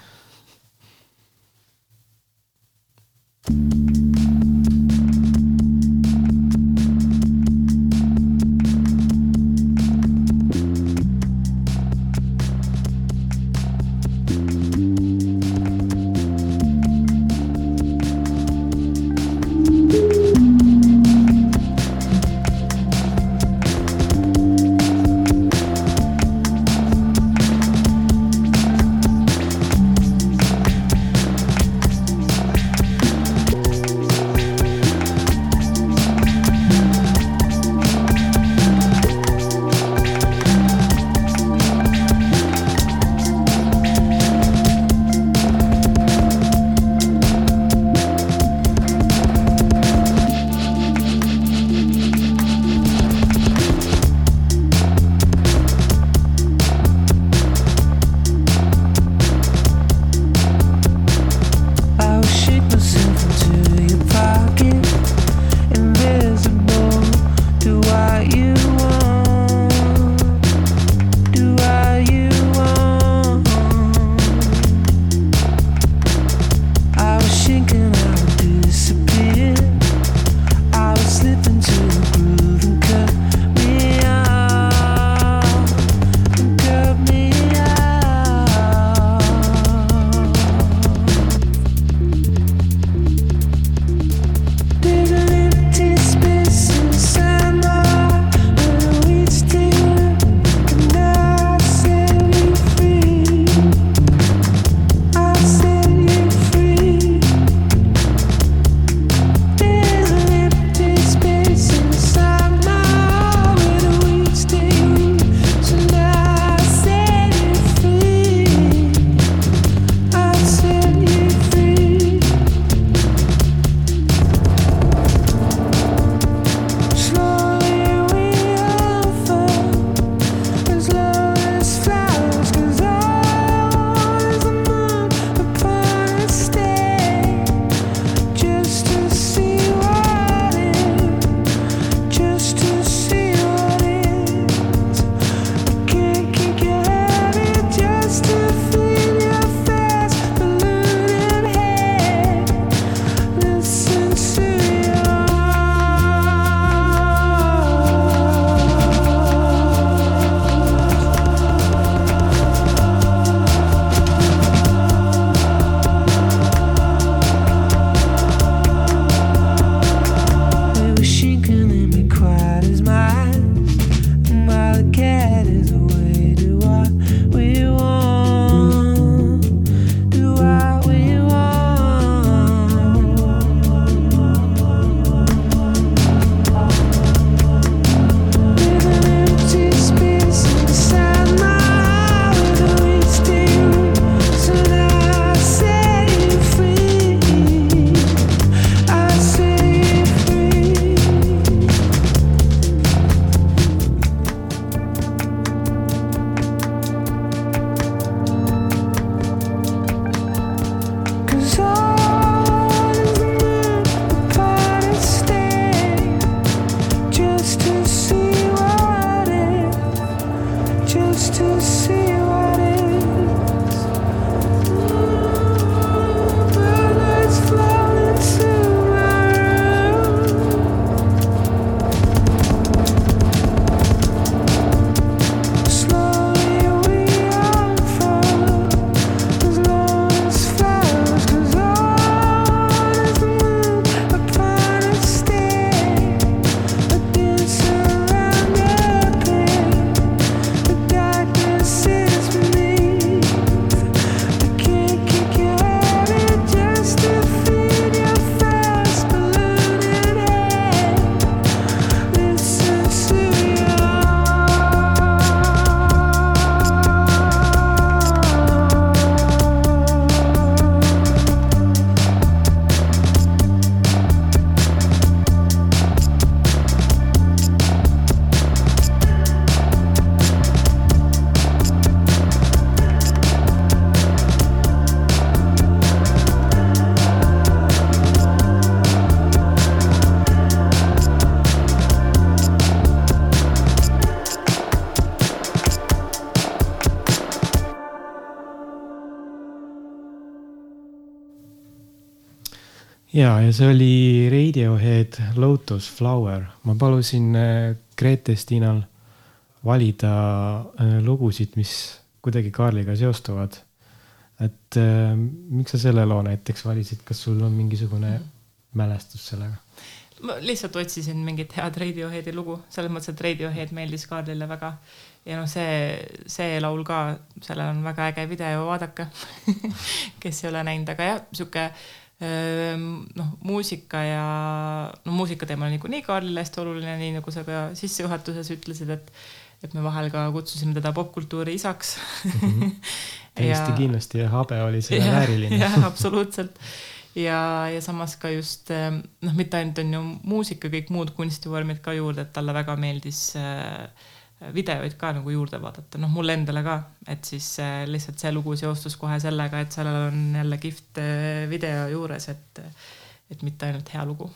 Ja, ja see oli Radiohead Lotus Flower. ma palusin äh, Grete-Stinal valida äh, lugusid, mis kuidagi Kaarliga seostuvad. et äh, miks sa selle loo näiteks valisid, kas sul on mingisugune mälestus sellega? ma lihtsalt otsisin mingit head Radioheadi lugu, selles mõttes, et Radiohead meeldis Kaarlile väga. ja noh, see, see laul ka, sellel on väga äge video, vaadake (laughs) kes ei ole näinud, aga jah, sihuke noh, muusika ja no muusika teema on niikuinii Kaarlile hästi oluline, nii nagu sa ka sissejuhatuses ütlesid, et et me vahel ka kutsusime teda popkultuuri isaks mm. -hmm. (laughs) täiesti ja, kindlasti ja habe oli selle vääriline. (laughs) jah, absoluutselt ja, ja samas ka just noh, mitte ainult on ju muusika, kõik muud kunstivormid ka juurde, et talle väga meeldis äh, videoid ka nagu juurde vaadata, noh mulle endale ka, et siis äh, lihtsalt see lugu seostus kohe sellega, et sellel on jälle kihvt äh, video juures, et, et mitte ainult hea lugu.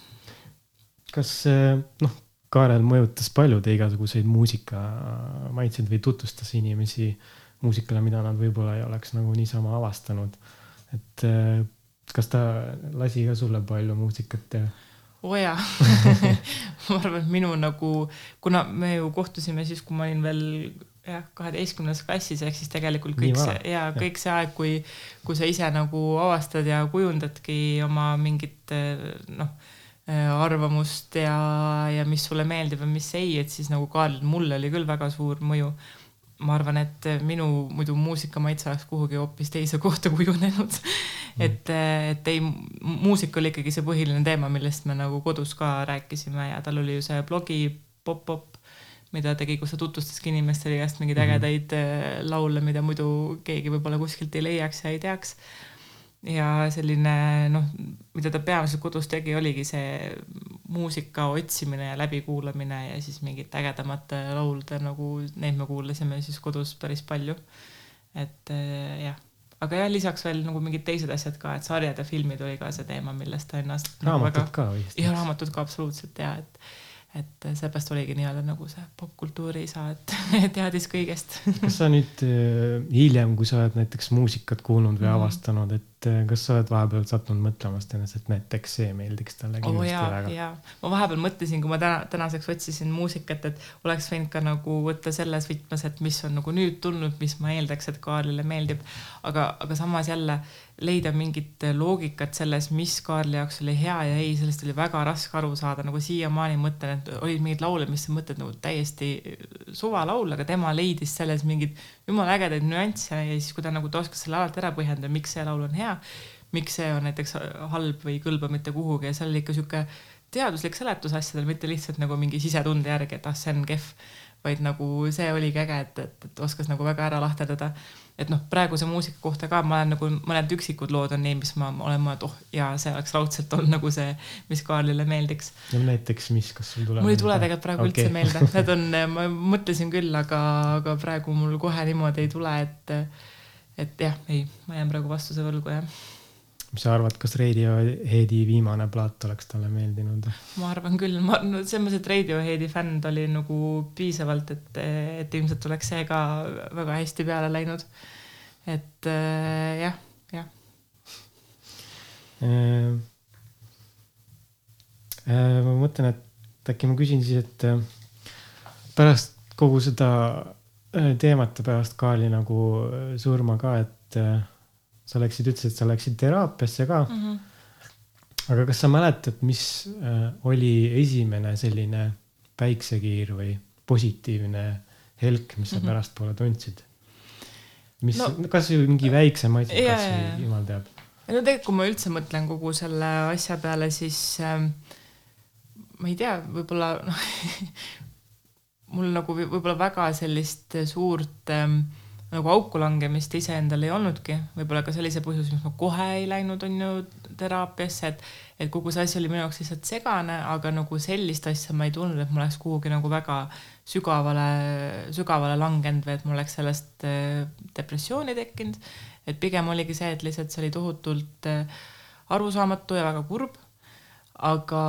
kas äh, noh, Kaarel mõjutas paljude igasuguseid muusikamaitseid või tutvustas inimesi muusikale, mida nad võib-olla ei oleks nagu niisama avastanud. et kas ta lasi ka sulle palju muusikat teha? Oo oh jaa. (laughs) Ma arvan, et minu nagu, kuna me ju kohtusime siis, kui ma olin veel jah, kaheteistkümnendas klassis, ehk siis tegelikult kõik see ja kõik see aeg, kui, kui sa ise nagu avastad ja kujundadki oma mingit noh, arvamust ja, ja mis sulle meeldib ja mis ei, et siis nagu Kaarl, mul oli küll väga suur mõju ma arvan, et minu muidu muusikamaitse oleks kuhugi hoopis teise kohta (laughs) kujunenud mm.. et, et ei, muusika oli ikkagi see põhiline teema, millest me nagu kodus ka rääkisime ja tal oli ju see blogi Pop-Pop, mida tegi, kus ta tutvustaski inimestele igast mingeid mm. ägedaid mm. laule, mida muidu keegi võib-olla kuskilt ei leiaks ja ei teaks ja selline noh, mida ta peamiselt kodus tegi, oligi see muusika otsimine ja läbikuulamine ja siis mingite ägedamate laulude nagu neid me kuulasime siis kodus päris palju. et eh, jah, aga jah, lisaks veel nagu mingid teised asjad ka, et sarjad ja filmid oli ka see teema, millest ta ennast. raamatud nagu väga... ka vist. ja raamatud ka absoluutselt ja et et seepärast oligi nii-öelda nagu see popkultuuri isa, et (laughs) teadis kõigest kas sa nüüd äh, hiljem, kui sa oled näiteks muusikat kuulnud või mm. avastanud, et äh, kas sa oled vahepeal sattunud mõtlema ennast, et näiteks see meeldiks talle kindlasti oh, jaa, väga? jaa, ma vahepeal mõtlesin, kui ma täna, tänaseks otsisin muusikat, et oleks võinud ka nagu võtta selles võtmes, et mis on nagu nüüd tulnud, mis ma eeldaks, et Kaarlile meeldib. aga, aga samas jälle leida mingit loogikat selles, mis Kaarli jaoks oli hea ja ei, sellest oli väga raske aru saada, nagu siiamaani mõtlen, et olid mingid laule, mis sa mõtled nagu täiesti suvalaul, aga tema leidis selles mingeid jumala ägedaid nüansse ja siis, kui ta nagu ta oskas selle alati ära põhjendada, miks see laul on hea, miks see on näiteks halb või ei kõlba mitte kuhugi ja seal oli ikka sihuke teaduslik seletus asjadel, mitte lihtsalt nagu mingi sisetunde järgi, et ah, see on kehv, vaid nagu see oligi äge, et, et, et oskas nagu väga ära lahterdada et noh, praeguse muusika kohta ka ma olen nagu mõned üksikud lood on need, mis ma olen mõelnud, oh jaa, see oleks raudselt olnud nagu see, mis Kaarlile meeldiks. no näiteks mis, kas sul tuleb? mul ei tule tegelikult praegu okay. üldse meelde, (laughs) need on, ma mõtlesin küll, aga, aga praegu mul kohe niimoodi ei tule, et, et jah, ei, ma jään praegu vastuse võlgu jah mis sa arvad, kas Radioheadi viimane plaat oleks talle meeldinud? ma arvan küll, ma no selles mõttes, et Radioheadi fänn ta oli nagu piisavalt, et, et ilmselt oleks see ka väga hästi peale läinud. et äh, jah, jah äh,. Äh, ma mõtlen, et äkki ma küsin siis, et äh, pärast kogu seda äh, teemat ja pärast Kaali nagu äh, surma ka, et sa läksid, ütlesid, et sa läksid teraapiasse ka mm. -hmm. aga kas sa mäletad, mis äh, oli esimene selline päiksekiir või positiivne helk, mis sa mm -hmm. pärastpoole tundsid? mis no,, kas või mingi väiksem asi, kas või jumal teab. no tegelikult, kui ma üldse mõtlen kogu selle asja peale, siis äh, ma ei tea, võib-olla noh (laughs) mul nagu võib-olla väga sellist suurt äh, nagu auku langemist iseendal ei olnudki, võib-olla ka see oli see põhjus, miks ma kohe ei läinud, on ju, teraapiasse, et, et kogu see asi oli minu jaoks lihtsalt segane, aga nagu sellist asja ma ei tundnud, et ma oleks kuhugi nagu väga sügavale, sügavale langenud või et mul oleks sellest äh, depressiooni tekkinud. et pigem oligi see, et lihtsalt see oli tohutult äh, arusaamatu ja väga kurb. aga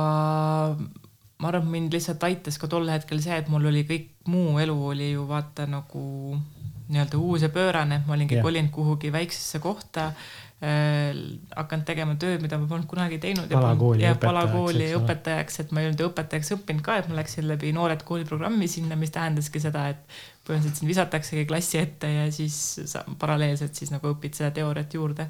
ma arvan, et mind lihtsalt aitas ka tol hetkel see, et mul oli kõik muu elu oli ju vaata nagu nii-öelda uus ja pöörane, ma olingi Jah. kolinud kuhugi väiksesse kohta äh, hakanud tegema tööd, mida ma polnud kunagi teinud. Palakooli ja õpetajaks, õpetajaks, et ma ei olnud õpetajaks õppinud ka, et ma läksin läbi Noored Kooli programmi sinna, mis tähendaski seda, et põhimõtteliselt sind visataksegi klassi ette ja siis sa paralleelselt siis nagu õpid seda teooriat juurde.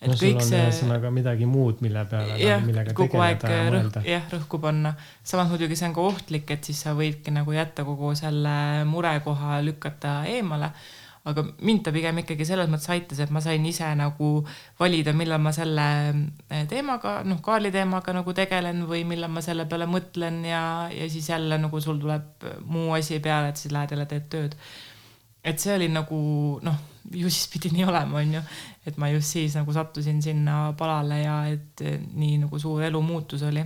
Et no kõik on see ühesõnaga midagi muud, mille peale jah nagu, millega kogu aeg rõhk, jah, rõhku panna. samas muidugi see on ka ohtlik, et siis sa võidki nagu jätta kogu selle murekoha lükata eemale. aga mind ta pigem ikkagi selles mõttes aitas, et ma sain ise nagu valida, millal ma selle eh, teemaga, noh, Kaarli teemaga nagu tegelen või millal ma selle peale mõtlen ja, ja siis jälle nagu sul tuleb muu asi peale, et siis lähed jälle teed tööd. Et see oli nagu noh, ju siis pidi nii olema, onju, et ma just siis nagu sattusin sinna palale ja et nii nagu suur elumuutus oli.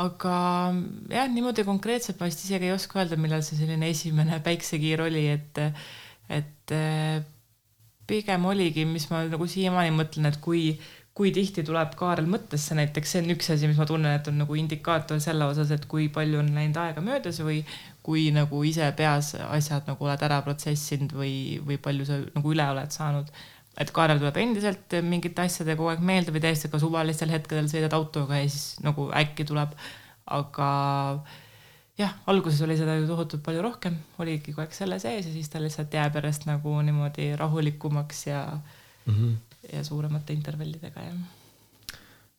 aga jah, niimoodi konkreetselt ma vist isegi ei oska öelda, millal see selline esimene päiksekiir oli, et, et eh, pigem oligi, mis ma nagu siiamaani mõtlen, et kui, kui tihti tuleb Kaarel mõttesse näiteks, see on üks asi, mis ma tunnen, et on nagu indikaator selle osas, et kui palju on läinud aega möödas või kui nagu ise peas asjad nagu oled ära protsessinud või, või palju sa nagu üle oled saanud et Kaarel tuleb endiselt mingite asjadega kogu aeg meelde või täiesti ka suvalistel hetkedel sõidad autoga ja siis nagu äkki tuleb. aga jah, alguses oli seda ju tohutult palju rohkem, oligi kogu aeg selle sees ja siis ta lihtsalt jääb järjest nagu niimoodi rahulikumaks ja mm. -hmm. ja suuremate intervallidega ja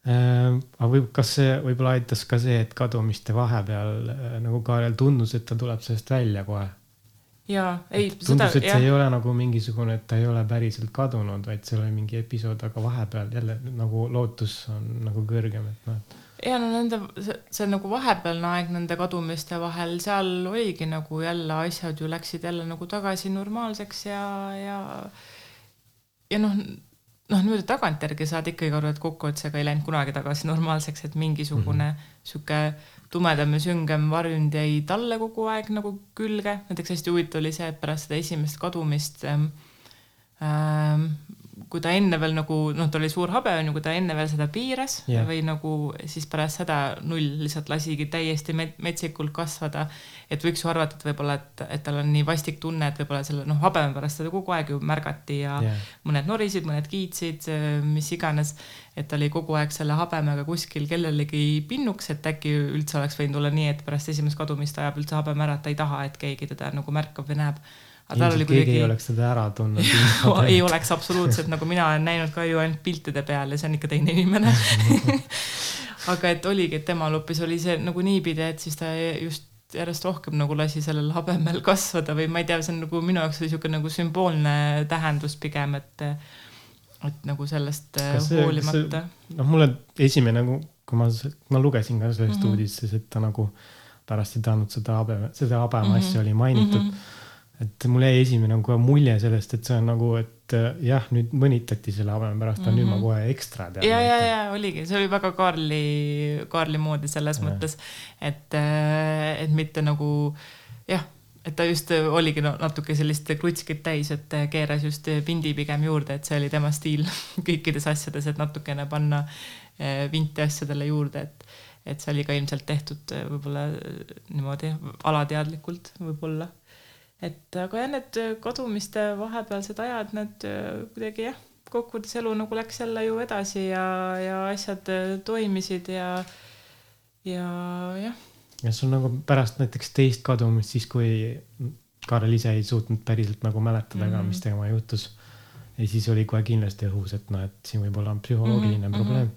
aga võib, kas see võib-olla aitas ka see, et kadumiste vahepeal äh, nagu Kaarel tundus, et ta tuleb sellest välja kohe? ja ei. tundus, et see ei ole nagu mingisugune, et ta ei ole päriselt kadunud, vaid seal oli mingi episood, aga vahepeal jälle nagu lootus on nagu kõrgem, et noh. ja no nende, see nagu vahepealne aeg nende kadumiste vahel, seal oligi nagu jälle asjad ju läksid jälle nagu tagasi normaalseks ja, ja ja noh, noh niimoodi tagantjärgi saad ikkagi aru, et kokkuvõttes ega ei läinud kunagi tagasi normaalseks, et mingisugune mm -hmm. sihuke tumedam ja süngem varjund jäi talle kogu aeg nagu külge. näiteks hästi huvitav oli see, et pärast seda esimest kadumist ähm, ähm, kui ta enne veel nagu noh, ta oli suur habe onju, kui ta enne veel seda piiras Jah. või nagu siis pärast seda null lihtsalt lasigi täiesti met- metsikult kasvada. et võiks ju arvata, et võib-olla, et, et tal on nii vastik tunne, et võib-olla selle noh, habeme pärast seda kogu aeg ju märgati ja Jah. mõned norisid, mõned kiitsid, mis iganes. et ta oli kogu aeg selle habemega kuskil kellelegi pinnuks, et äkki üldse oleks võinud olla nii, et pärast esimest kadumist ajab üldse habeme ära, et ta ei taha, et keegi teda nagu märkab või näeb ilmselt keegi ei oleks seda ära tundnud (laughs) ei oleks absoluutselt, nagu mina olen näinud ka ju ainult piltide peal ja see on ikka teine inimene (laughs) aga et oligi, et temal hoopis oli see nagu niipidi, et siis ta just järjest rohkem nagu lasi sellel habemel kasvada või ma ei tea, see on nagu minu jaoks oli niisugune nagu sümboolne tähendus pigem, et et nagu sellest Kas see- hoolimata. noh, mulle esimene nagu, kui ma, ma lugesin ka sellest mm. -hmm. uudistes, et ta nagu pärast ei tahtnud seda habeme, seda habeme Mhm. asja oli mainitud mm. -hmm. Et mul jäi esimene nagu mulje sellest, et see on nagu, et äh, jah, nüüd mõnitati selle habeme pärast mm, -hmm. nüüd ma Mhm. kohe ekstra tean. ja, ja, ja oligi, see oli väga Kaarli, Kaarli moodi selles Ja. mõttes, et, et mitte nagu jah, et ta just oligi no, natuke sellist krutskit täis, et keeras just vindi pigem juurde, et see oli tema stiil (laughs) kõikides asjades, et natukene panna eh, vinti asjadele juurde, et, et see oli ka ilmselt tehtud eh, võib-olla niimoodi alateadlikult võib-olla. Et aga jah, need kadumiste vahepealsed ajad, need eh, kuidagi jah, kokkuvõttes elu nagu läks jälle ju edasi ja, ja asjad eh, toimisid ja, ja jah ja sul nagu pärast näiteks teist kadumist, siis kui Kaarel ise ei suutnud päriselt nagu mäletada mm -hmm. ka, Mhm. mis temaga juhtus. ja siis oli kohe kindlasti õhus, et noh, et siin võib olla psühholoogiline mm -hmm. probleem.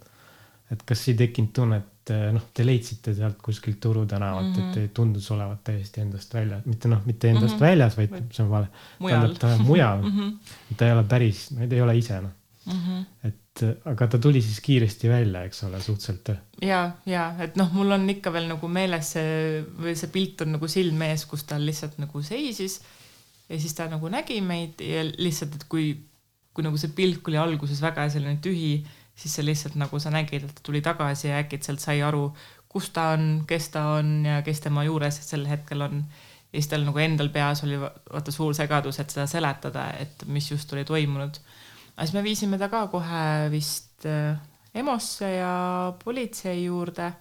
Et kas ei tekkinud tunnet, noh, te leidsite sealt kuskilt Turu tänavalt mm, -hmm. Mhm. et te tundus olevat täiesti endast väljas, mitte noh, mitte endast mm Mhm. -hmm. väljas, vaid see on vale. mujal. ta on mujal mm. -hmm. ta ei ole päris, ta ei ole ise noh, Mm -hmm. et aga ta tuli siis kiiresti välja, eks ole, suhteliselt. ja, ja et noh, mul on ikka veel nagu meeles see või see pilt on nagu silme ees, kus ta lihtsalt nagu seisis ja siis ta nagu nägi meid ja lihtsalt, et kui, kui nagu see pilk oli alguses väga selline tühi, siis see lihtsalt nagu sa nägid, et ta tuli tagasi ja äkitselt sai aru, kus ta on, kes ta on ja kes tema juures sel hetkel on. ja siis tal nagu endal peas oli va- vaata suur segadus, et seda seletada, et mis just oli toimunud. aga siis me viisime ta ka kohe vist äh, EMO-sse ja politsei juurde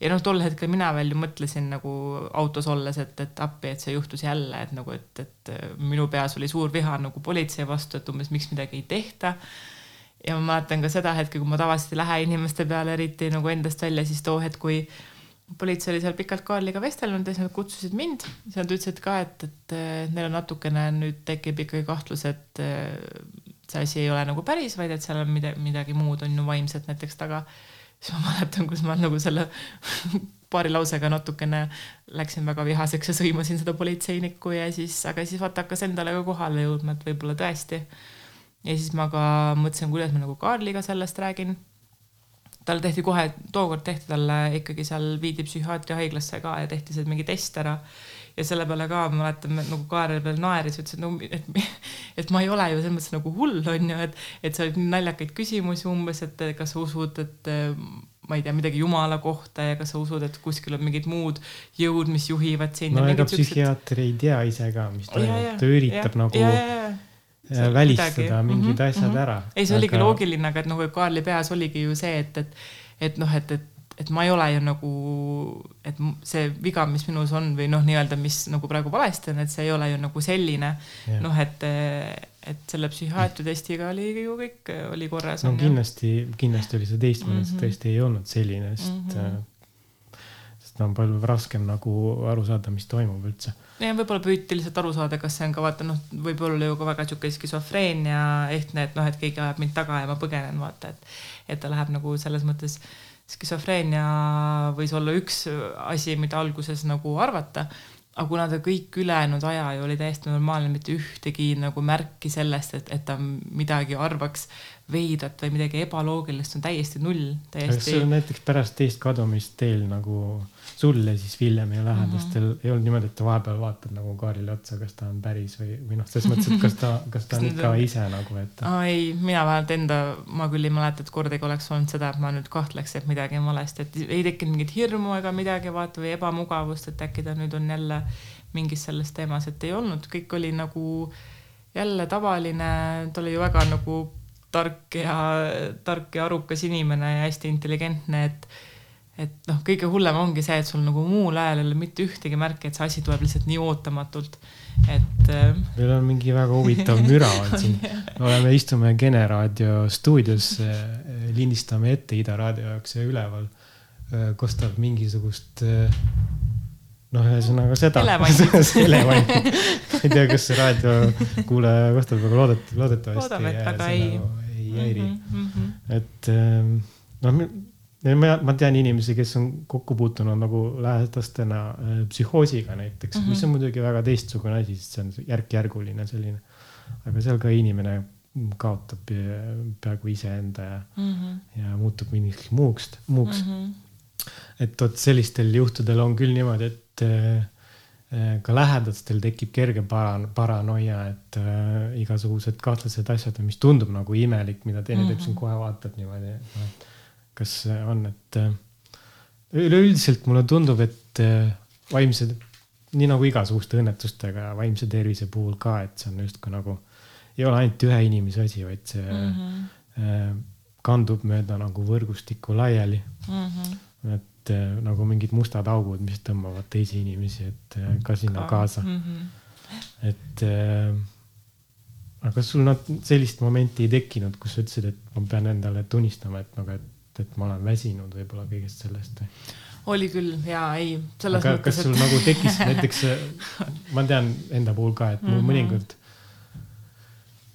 ja noh, tol hetkel mina veel ju mõtlesin nagu autos olles, et, et appi, et see juhtus jälle, et nagu, et, et minu peas oli suur viha nagu politsei vastu, et umbes miks midagi ei tehta. Ja ma mäletan ka seda hetke, kui ma tavaliselt ei lähe inimeste peale eriti nagu endast välja, siis too hetk, kui politsei oli seal pikalt Kaarliga vestelnud ja siis nad kutsusid mind, siis nad ütlesid ka, et, et neil on natukene nüüd tekib ikkagi kahtlus, et see asi ei ole nagu päris, vaid et seal on midagi, midagi muud on ju vaimset näiteks taga. siis ma mäletan, kus ma nagu selle (laughs) paari lausega natukene läksin väga vihaseks ja sõimasin seda politseinikku ja siis, aga siis vaata hakkas endale ka kohale jõudma, et võib-olla tõesti. Ja siis ma ka mõtlesin, kuidas ma nagu Kaarliga sellest räägin talle tehti kohe, tookord tehti talle ikkagi seal viidi psühhiaatriahaiglasse ka ja tehti seal mingi test ära. ja selle peale ka ma mäletan, nagu Kaarel veel naeris, ütles, et no, et, (laughs) et ma ei ole ju selles mõttes nagu hull, on ju, et, et sa olid naljakaid küsimusi umbes, et kas sa usud, et ma ei tea, midagi jumala kohta ja kas sa usud, et kuskil on mingid muud jõud, mis juhivad sind. no ega psühhiaater ei tea ise ka, mis toimub, ta üritab ja, nagu ja Ja välistada midagi. mingid mm -hmm, asjad mm -hmm. ära. ei, see aga... oligi loogiline, aga et noh, Kaarli peas oligi ju see, et, et, et noh, et, et, et ma ei ole ju nagu, et see viga, mis minus on või noh, nii-öelda, mis nagu praegu valesti on, et see ei ole ju nagu selline yeah. noh, et, et selle psühhiaatriatestiga oli ju kõik oli korras. no kindlasti, kindlasti oli see teistmoodi mm, -hmm. see tõesti ei olnud selline, sest mm, -hmm. Sest on palju raskem nagu aru saada, mis toimub üldse ja võib-olla püüti lihtsalt aru saada, kas see on ka vaata noh, võib-olla ju ka väga sihuke skisofreenia ehtne, et noh, et keegi ajab mind taga ja ma põgenen, vaata, et, et ta läheb nagu selles mõttes skisofreenia võis olla üks asi, mida alguses nagu arvata aga kuna ta kõik ülejäänud aja ju oli täiesti normaalne, mitte ühtegi nagu märki sellest, et, et ta midagi arvaks veidrat või midagi ebaloogilist, on täiesti null, täiesti. kas sul näiteks pärast teist kadumist teil nagu sul ja siis Villemi lähedastel mm -hmm. ei olnud niimoodi, et vahepeal vaatab nagu Kaarile otsa, kas ta on päris või, või noh, selles mõttes, et kas ta, (laughs) kas ta on ikka ise nagu, et. ei, mina vähemalt enda, ma küll ei mäleta, et kordagi oleks olnud seda, et ma nüüd kahtleks, et midagi on valesti, et ei tekkinud mingit hirmu ega midagi vaata või ebamugavust, et äkki ta nüüd on jälle mingis selles teemas, et ei olnud, kõik oli nagu jälle tavaline, ta oli ju väga nagu tark ja tark ja arukas inimene ja hästi intelligentne, et et noh, kõige hullem ongi see, et sul nagu muul ajal ei ole mitte ühtegi märki, et see asi tuleb lihtsalt nii ootamatult, et. Äh, meil on mingi väga huvitav müra on siin (laughs) me oleme, istume Gene raadio stuudios, äh, lindistame ette Ida raadio jaoks ja üleval äh, kostab mingisugust noh, ühesõnaga seda. elevant (laughs) ma ei tea, kas see raadiokuulaja kostab, aga loodet-, loodetavasti. loodame, et väga ei. Nagu ei häiri mm. -hmm. et noh ma, ma tean inimesi, kes on kokku puutunud nagu lähedastena äh, psühhoosiga näiteks mm, -hmm. mis on muidugi väga teistsugune asi, sest see on järk-järguline selline. aga seal ka inimene kaotab peaaegu iseenda ja mm, -hmm. ja muutub mingiks muuks, muuks mm. -hmm. et vot sellistel juhtudel on küll niimoodi, et äh, äh ka lähedastel tekib kerge para-, paranoia, et äh, igasugused kahtlased asjad, mis tundub nagu imelik, mida teine mm -hmm. teeb, siis kohe vaatab niimoodi, et kas on, et äh, üleüldiselt mulle tundub, et äh, vaimse, nii nagu igasuguste õnnetustega vaimse tervise puhul ka, et see on justkui nagu, ei ole ainult ühe inimese asi, vaid see mm -hmm. kandub mööda nagu võrgustikku laiali mm. -hmm. et nagu mingid mustad augud, mis tõmbavad teisi inimesi, et ka sinna ka. kaasa mm. -hmm. et aga kas sul nad sellist momenti ei tekkinud, kus sa ütlesid, et ma pean endale tunnistama, et nagu, et et, et ma olen väsinud võib-olla kõigest sellest või? oli küll ja ei, selles aga mõttes. kas sul et... nagu tekkis näiteks, ma tean enda puhul ka, et mul mm -hmm. mõnikord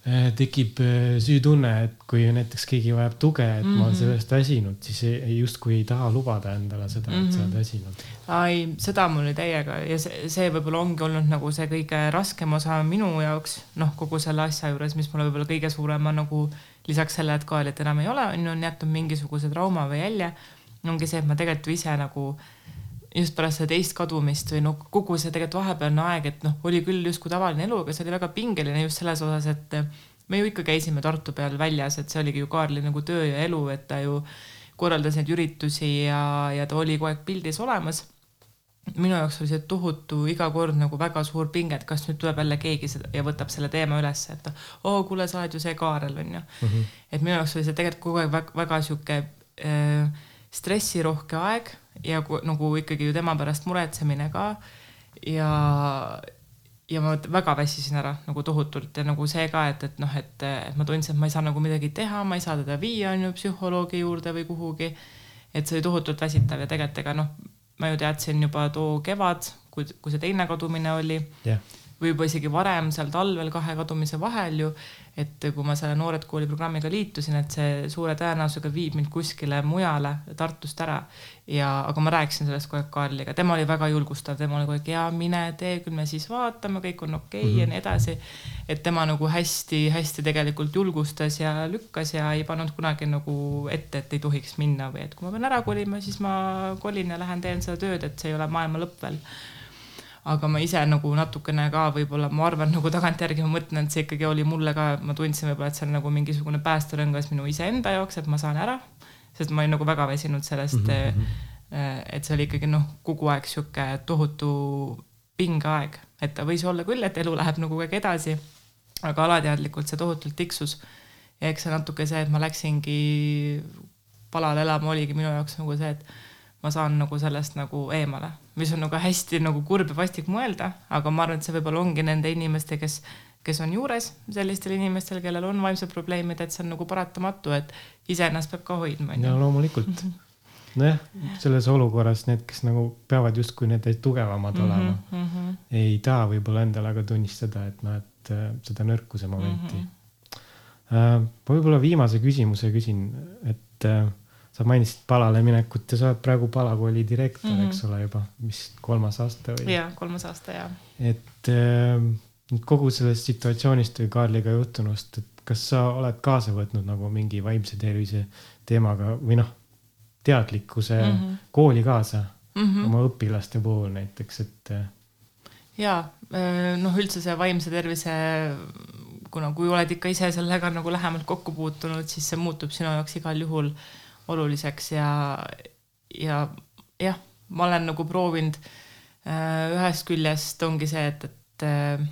eh, tekib eh, süütunne, et kui näiteks keegi vajab tuge, et mm -hmm. ma olen mhm. sellest väsinud, siis ei, justkui ei taha lubada endale seda, et sa oled mhm. väsinud. ei, seda mul oli täiega ja see, see võib-olla ongi olnud nagu see kõige raskem osa minu jaoks, noh, kogu selle asja juures, mis mulle võib-olla kõige suurema nagu lisaks sellele, et Kaelit enam ei ole, on ju, on jätnud mingisuguse trauma või jälje, ongi see, et ma tegelikult ju ise nagu just pärast seda teist kadumist või noh, kogu see tegelikult vahepealne aeg, et noh, oli küll justkui tavaline elu, aga see oli väga pingeline just selles osas, et me ju ikka käisime Tartu peal väljas, et see oligi ju Kaarli nagu töö ja elu, et ta ju korraldas neid üritusi ja, ja ta oli kogu aeg pildis olemas minu jaoks oli see tohutu iga kord nagu väga suur pinge, et kas nüüd tuleb jälle keegi seda ja võtab selle teema ülesse, et oo oh,, kuule, sa oled ju see Kaarel onju mm. -hmm. et minu jaoks oli see tegelikult kogu aeg väga, väga sihuke äh, stressirohke aeg ja nagu ikkagi ju tema pärast muretsemine ka. ja, ja ma väga väsisin ära nagu tohutult ja nagu see ka, et, et noh, et, et ma tundsin, et ma ei saa nagu midagi teha, ma ei saa teda viia on ju psühholoogi juurde või kuhugi. et see oli tohutult väsitav ja tegelikult ega noh, ma ju teadsin juba too kevad, kui, kui see teine kadumine oli yeah. Või juba isegi varem seal talvel kahe kadumise vahel ju, et kui ma selle Noored Kooli programmiga liitusin, et see suure tõenäosusega viib mind kuskile mujale Tartust ära. ja, aga ma rääkisin sellest kogu aeg Kaarliga, tema oli väga julgustav, tema oli kogu aeg ja mine tee, küll me siis vaatame, kõik on okei okay mm -hmm. ja nii edasi. et tema nagu hästi-hästi tegelikult julgustas ja lükkas ja ei pannud kunagi nagu ette, et ei tohiks minna või et kui ma pean ära kolima, siis ma kolin ja lähen teen seda tööd, et see ei ole maailma lõpp veel aga ma ise nagu natukene ka võib-olla ma arvan nagu tagantjärgi ma mõtlen, et see ikkagi oli mulle ka, ma tundsin võib-olla, et see on nagu mingisugune päästerõngas minu iseenda jaoks, et ma saan ära, sest ma olin nagu väga väsinud sellest mm, -hmm. et see oli ikkagi noh, kogu aeg sihuke tohutu pingeaeg, et ta võis olla küll, et elu läheb nagu kogu aeg edasi, aga alateadlikult see tohutult tiksus. ja eks see natuke see, et ma läksingi palale elama, oligi minu jaoks nagu see, et ma saan nagu sellest nagu eemale, mis on nagu hästi nagu kurb ja vastik mõelda, aga ma arvan, et see võib-olla ongi nende inimeste, kes, kes on juures, sellistel inimestel, kellel on vaimsed probleemid, et see on nagu paratamatu, et iseennast peab ka hoidma. no loomulikult. nojah, selles olukorras need, kes nagu peavad justkui need tugevamad mm -hmm, olema mm, -hmm. ei taha võib-olla endale ka tunnistada, et noh, et äh, seda nõrkuse momenti mm. -hmm. võib-olla viimase küsimuse küsin, et äh, sa mainisid palale minekut ja sa oled praegu palakooli direktor mm, -hmm. eks ole, juba vist kolmas aasta või? jaa, kolmas aasta jaa. et äh, kogu sellest situatsioonist või Kaarliga juhtunust, et kas sa oled kaasa võtnud nagu mingi vaimse tervise teemaga või noh, teadlikkuse mm -hmm. kooli kaasa mm -hmm. oma õpilaste puhul näiteks, et. Äh, ja äh, noh, üldse see vaimse tervise, kuna, kui oled ikka ise sellega nagu lähemalt kokku puutunud, siis see muutub sinu jaoks igal juhul äh, oluliseks ja, ja jah, ma olen nagu proovinud äh, ühest küljest ongi see, et, et äh,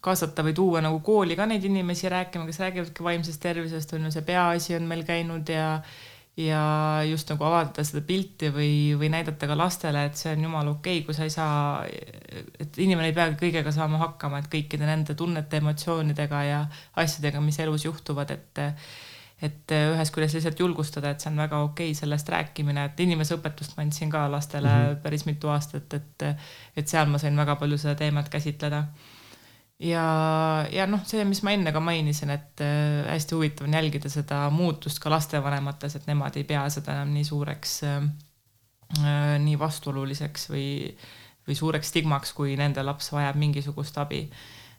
kaasata või tuua nagu kooli ka neid inimesi rääkima, kes räägivadki vaimsest tervisest, on ju, see peaasi on meil käinud ja ja just nagu avaldada seda pilti või, või näidata ka lastele, et see on jumala okei okay,, kui sa ei saa, et inimene ei peagi kõigega saama hakkama, et kõikide nende tunnete, emotsioonidega ja asjadega, mis elus juhtuvad, et et äh, ühest küljest lihtsalt julgustada, et see on väga okei okay sellest rääkimine, et inimeseõpetust ma andsin ka lastele mm -hmm. päris mitu aastat, et, et seal ma sain väga palju seda teemat käsitleda. ja, ja noh, see, mis ma enne ka mainisin, et äh, hästi huvitav on jälgida seda muutust ka lastevanemates, et nemad ei pea seda enam nii suureks äh,, nii vastuoluliseks või, või suureks stigmaks, kui nende laps vajab mingisugust abi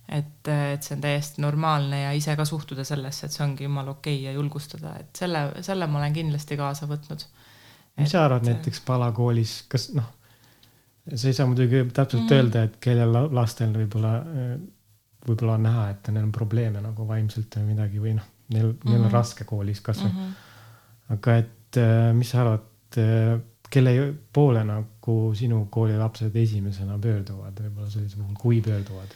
et, et see on täiesti normaalne ja ise ka suhtuda sellesse, et see ongi jumala okei okay ja julgustada, et selle, selle ma olen kindlasti kaasa võtnud. mis sa arvad näiteks palakoolis, kas noh, sa ei saa muidugi täpselt mm öelda, et kellel lastel võib-olla, võib-olla on näha, et neil on probleeme nagu vaimselt või midagi või noh, neil mm, -hmm. neil on mhm. raske koolis kasvõi mm. -hmm. aga et mis sa arvad, kelle poole nagu sinu kooli lapsed esimesena pöörduvad, võib-olla sellisel puhul, kui pöörduvad?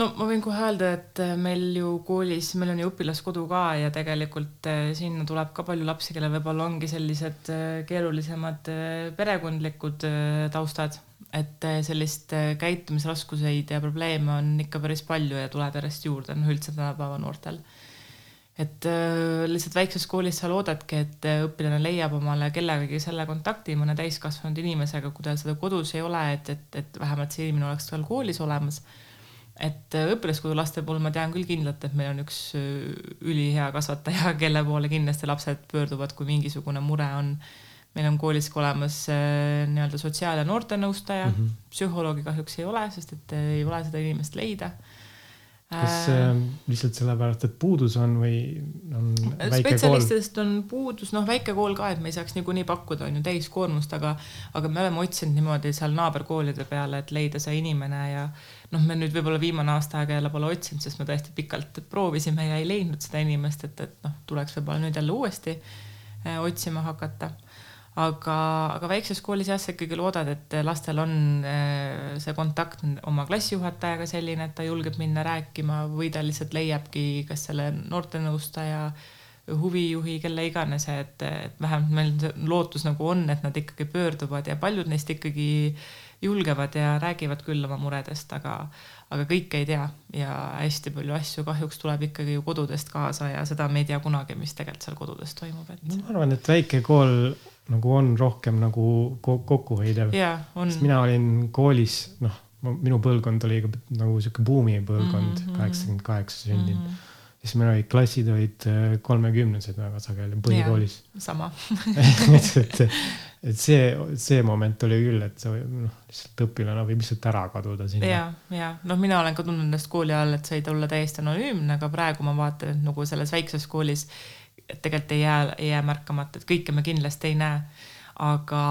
No ma võin kohe öelda, et äh, meil ju koolis, meil on ju õpilaskodu ka ja tegelikult äh, sinna tuleb ka palju lapsi, kellel võib-olla ongi sellised äh, keerulisemad perekondlikud taustad. et sellist käitumisraskuseid ja probleeme on ikka päris palju ja tuleb järjest juurde, noh üldse tänapäeva noortel. et lihtsalt väikses koolis sa loodadki, et õpilane leiab omale kellegagi selle kontakti, mõne täiskasvanud inimesega, kui tal seda kodus ei ole, et, et, et vähemalt see inimene oleks tal koolis olemas et äh, õpilaskodu laste puhul ma tean küll kindlalt, et meil on üks äh, ülihea kasvataja, (laughs) kelle poole kindlasti lapsed pöörduvad, kui mingisugune mure on. meil on koolis ka olemas äh, nii-öelda sotsiaal- ja noortenõustaja mm, -hmm. psühholoogi kahjuks ei ole, sest et ei ole seda inimest leida kas äh, lihtsalt sellepärast, et puudus on või on spetsialistidest on puudus, noh, väike kool ka, et me ei saaks niikuinii pakkuda, on ju, täiskoormust, aga, aga me oleme otsinud niimoodi seal naaberkoolide peale, et leida see inimene ja noh, me nüüd võib-olla viimane aasta aega jälle pole otsinud, sest me tõesti pikalt proovisime ja ei leidnud seda inimest, et, et noh, tuleks võib-olla nüüd jälle uuesti äh, otsima hakata. Aga, aga väikses koolis jah, sa ikkagi loodad, et lastel on äh, see kontakt oma klassijuhatajaga selline, et ta julgeb minna rääkima või ta lihtsalt leiabki kas selle noortenõustaja huvijuhi, kelle iganes, et, et vähemalt meil lootus nagu on, et nad ikkagi pöörduvad ja paljud neist ikkagi julgevad ja räägivad küll oma muredest, aga, aga kõike ei tea ja hästi palju asju kahjuks tuleb ikkagi ju kodudest kaasa ja seda me ei tea kunagi, mis tegelikult seal kodudes toimub, et. ma arvan, et väike kool nagu on rohkem nagu kokkuhoidev. sest mina olin koolis, noh, minu põlvkond oli nagu sihuke buumipõlvkond, mhm, mhm. kaheksakümmend kaheksa sündinud mm. -hmm siis meil olid klassid olid äh, kolmekümnesed väga sageli põhikoolis. sama (laughs) et, et, et see, see moment oli küll, et sa noh, lihtsalt õpilane võib lihtsalt ära kaduda sinna. ja, ja noh, mina olen ka tundnud ennast kooli all, et sa võid olla täiesti anonüümne, aga praegu ma vaatan, et nagu selles väikses koolis tegelikult ei jää, ei jää märkamata, et kõike me kindlasti ei näe aga,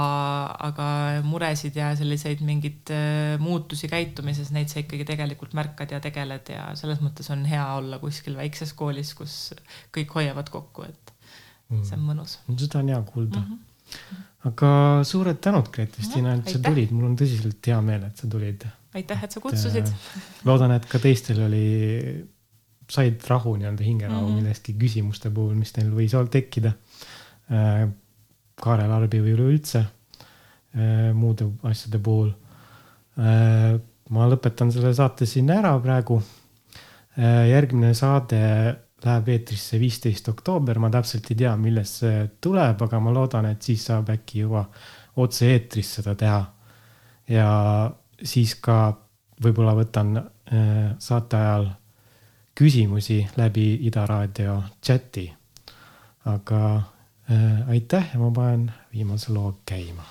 aga muresid ja selliseid mingeid äh, muutusi käitumises, neid sa ikkagi tegelikult märkad ja tegeled ja selles mõttes on hea olla kuskil väikses koolis, kus kõik hoiavad kokku, et see on mm. mõnus mm.. seda on hea kuulda mm. -hmm. Aga suured tänud, Grete-Stina, et sa tulid, mul on tõsiselt hea meel, et sa tulid. aitäh, et sa kutsusid. loodan, et ka teistel oli, said rahu nii-öelda hingerahu mm -hmm. millestki küsimuste puhul, mis neil võis tekkida äh, Kaarel Arbi või üleüldse äh, muude asjade puhul. Äh, ma lõpetan selle saate siin ära praegu. Äh, järgmine saade läheb eetrisse viisteist oktoober, ma täpselt ei tea, millest see tuleb, aga ma loodan, et siis saab äkki juba otse-eetris seda teha. ja siis ka võib-olla võtan saate ajal küsimusi läbi Ida raadio chati. aga Äh, aitäh ja ma panen viimase loo käima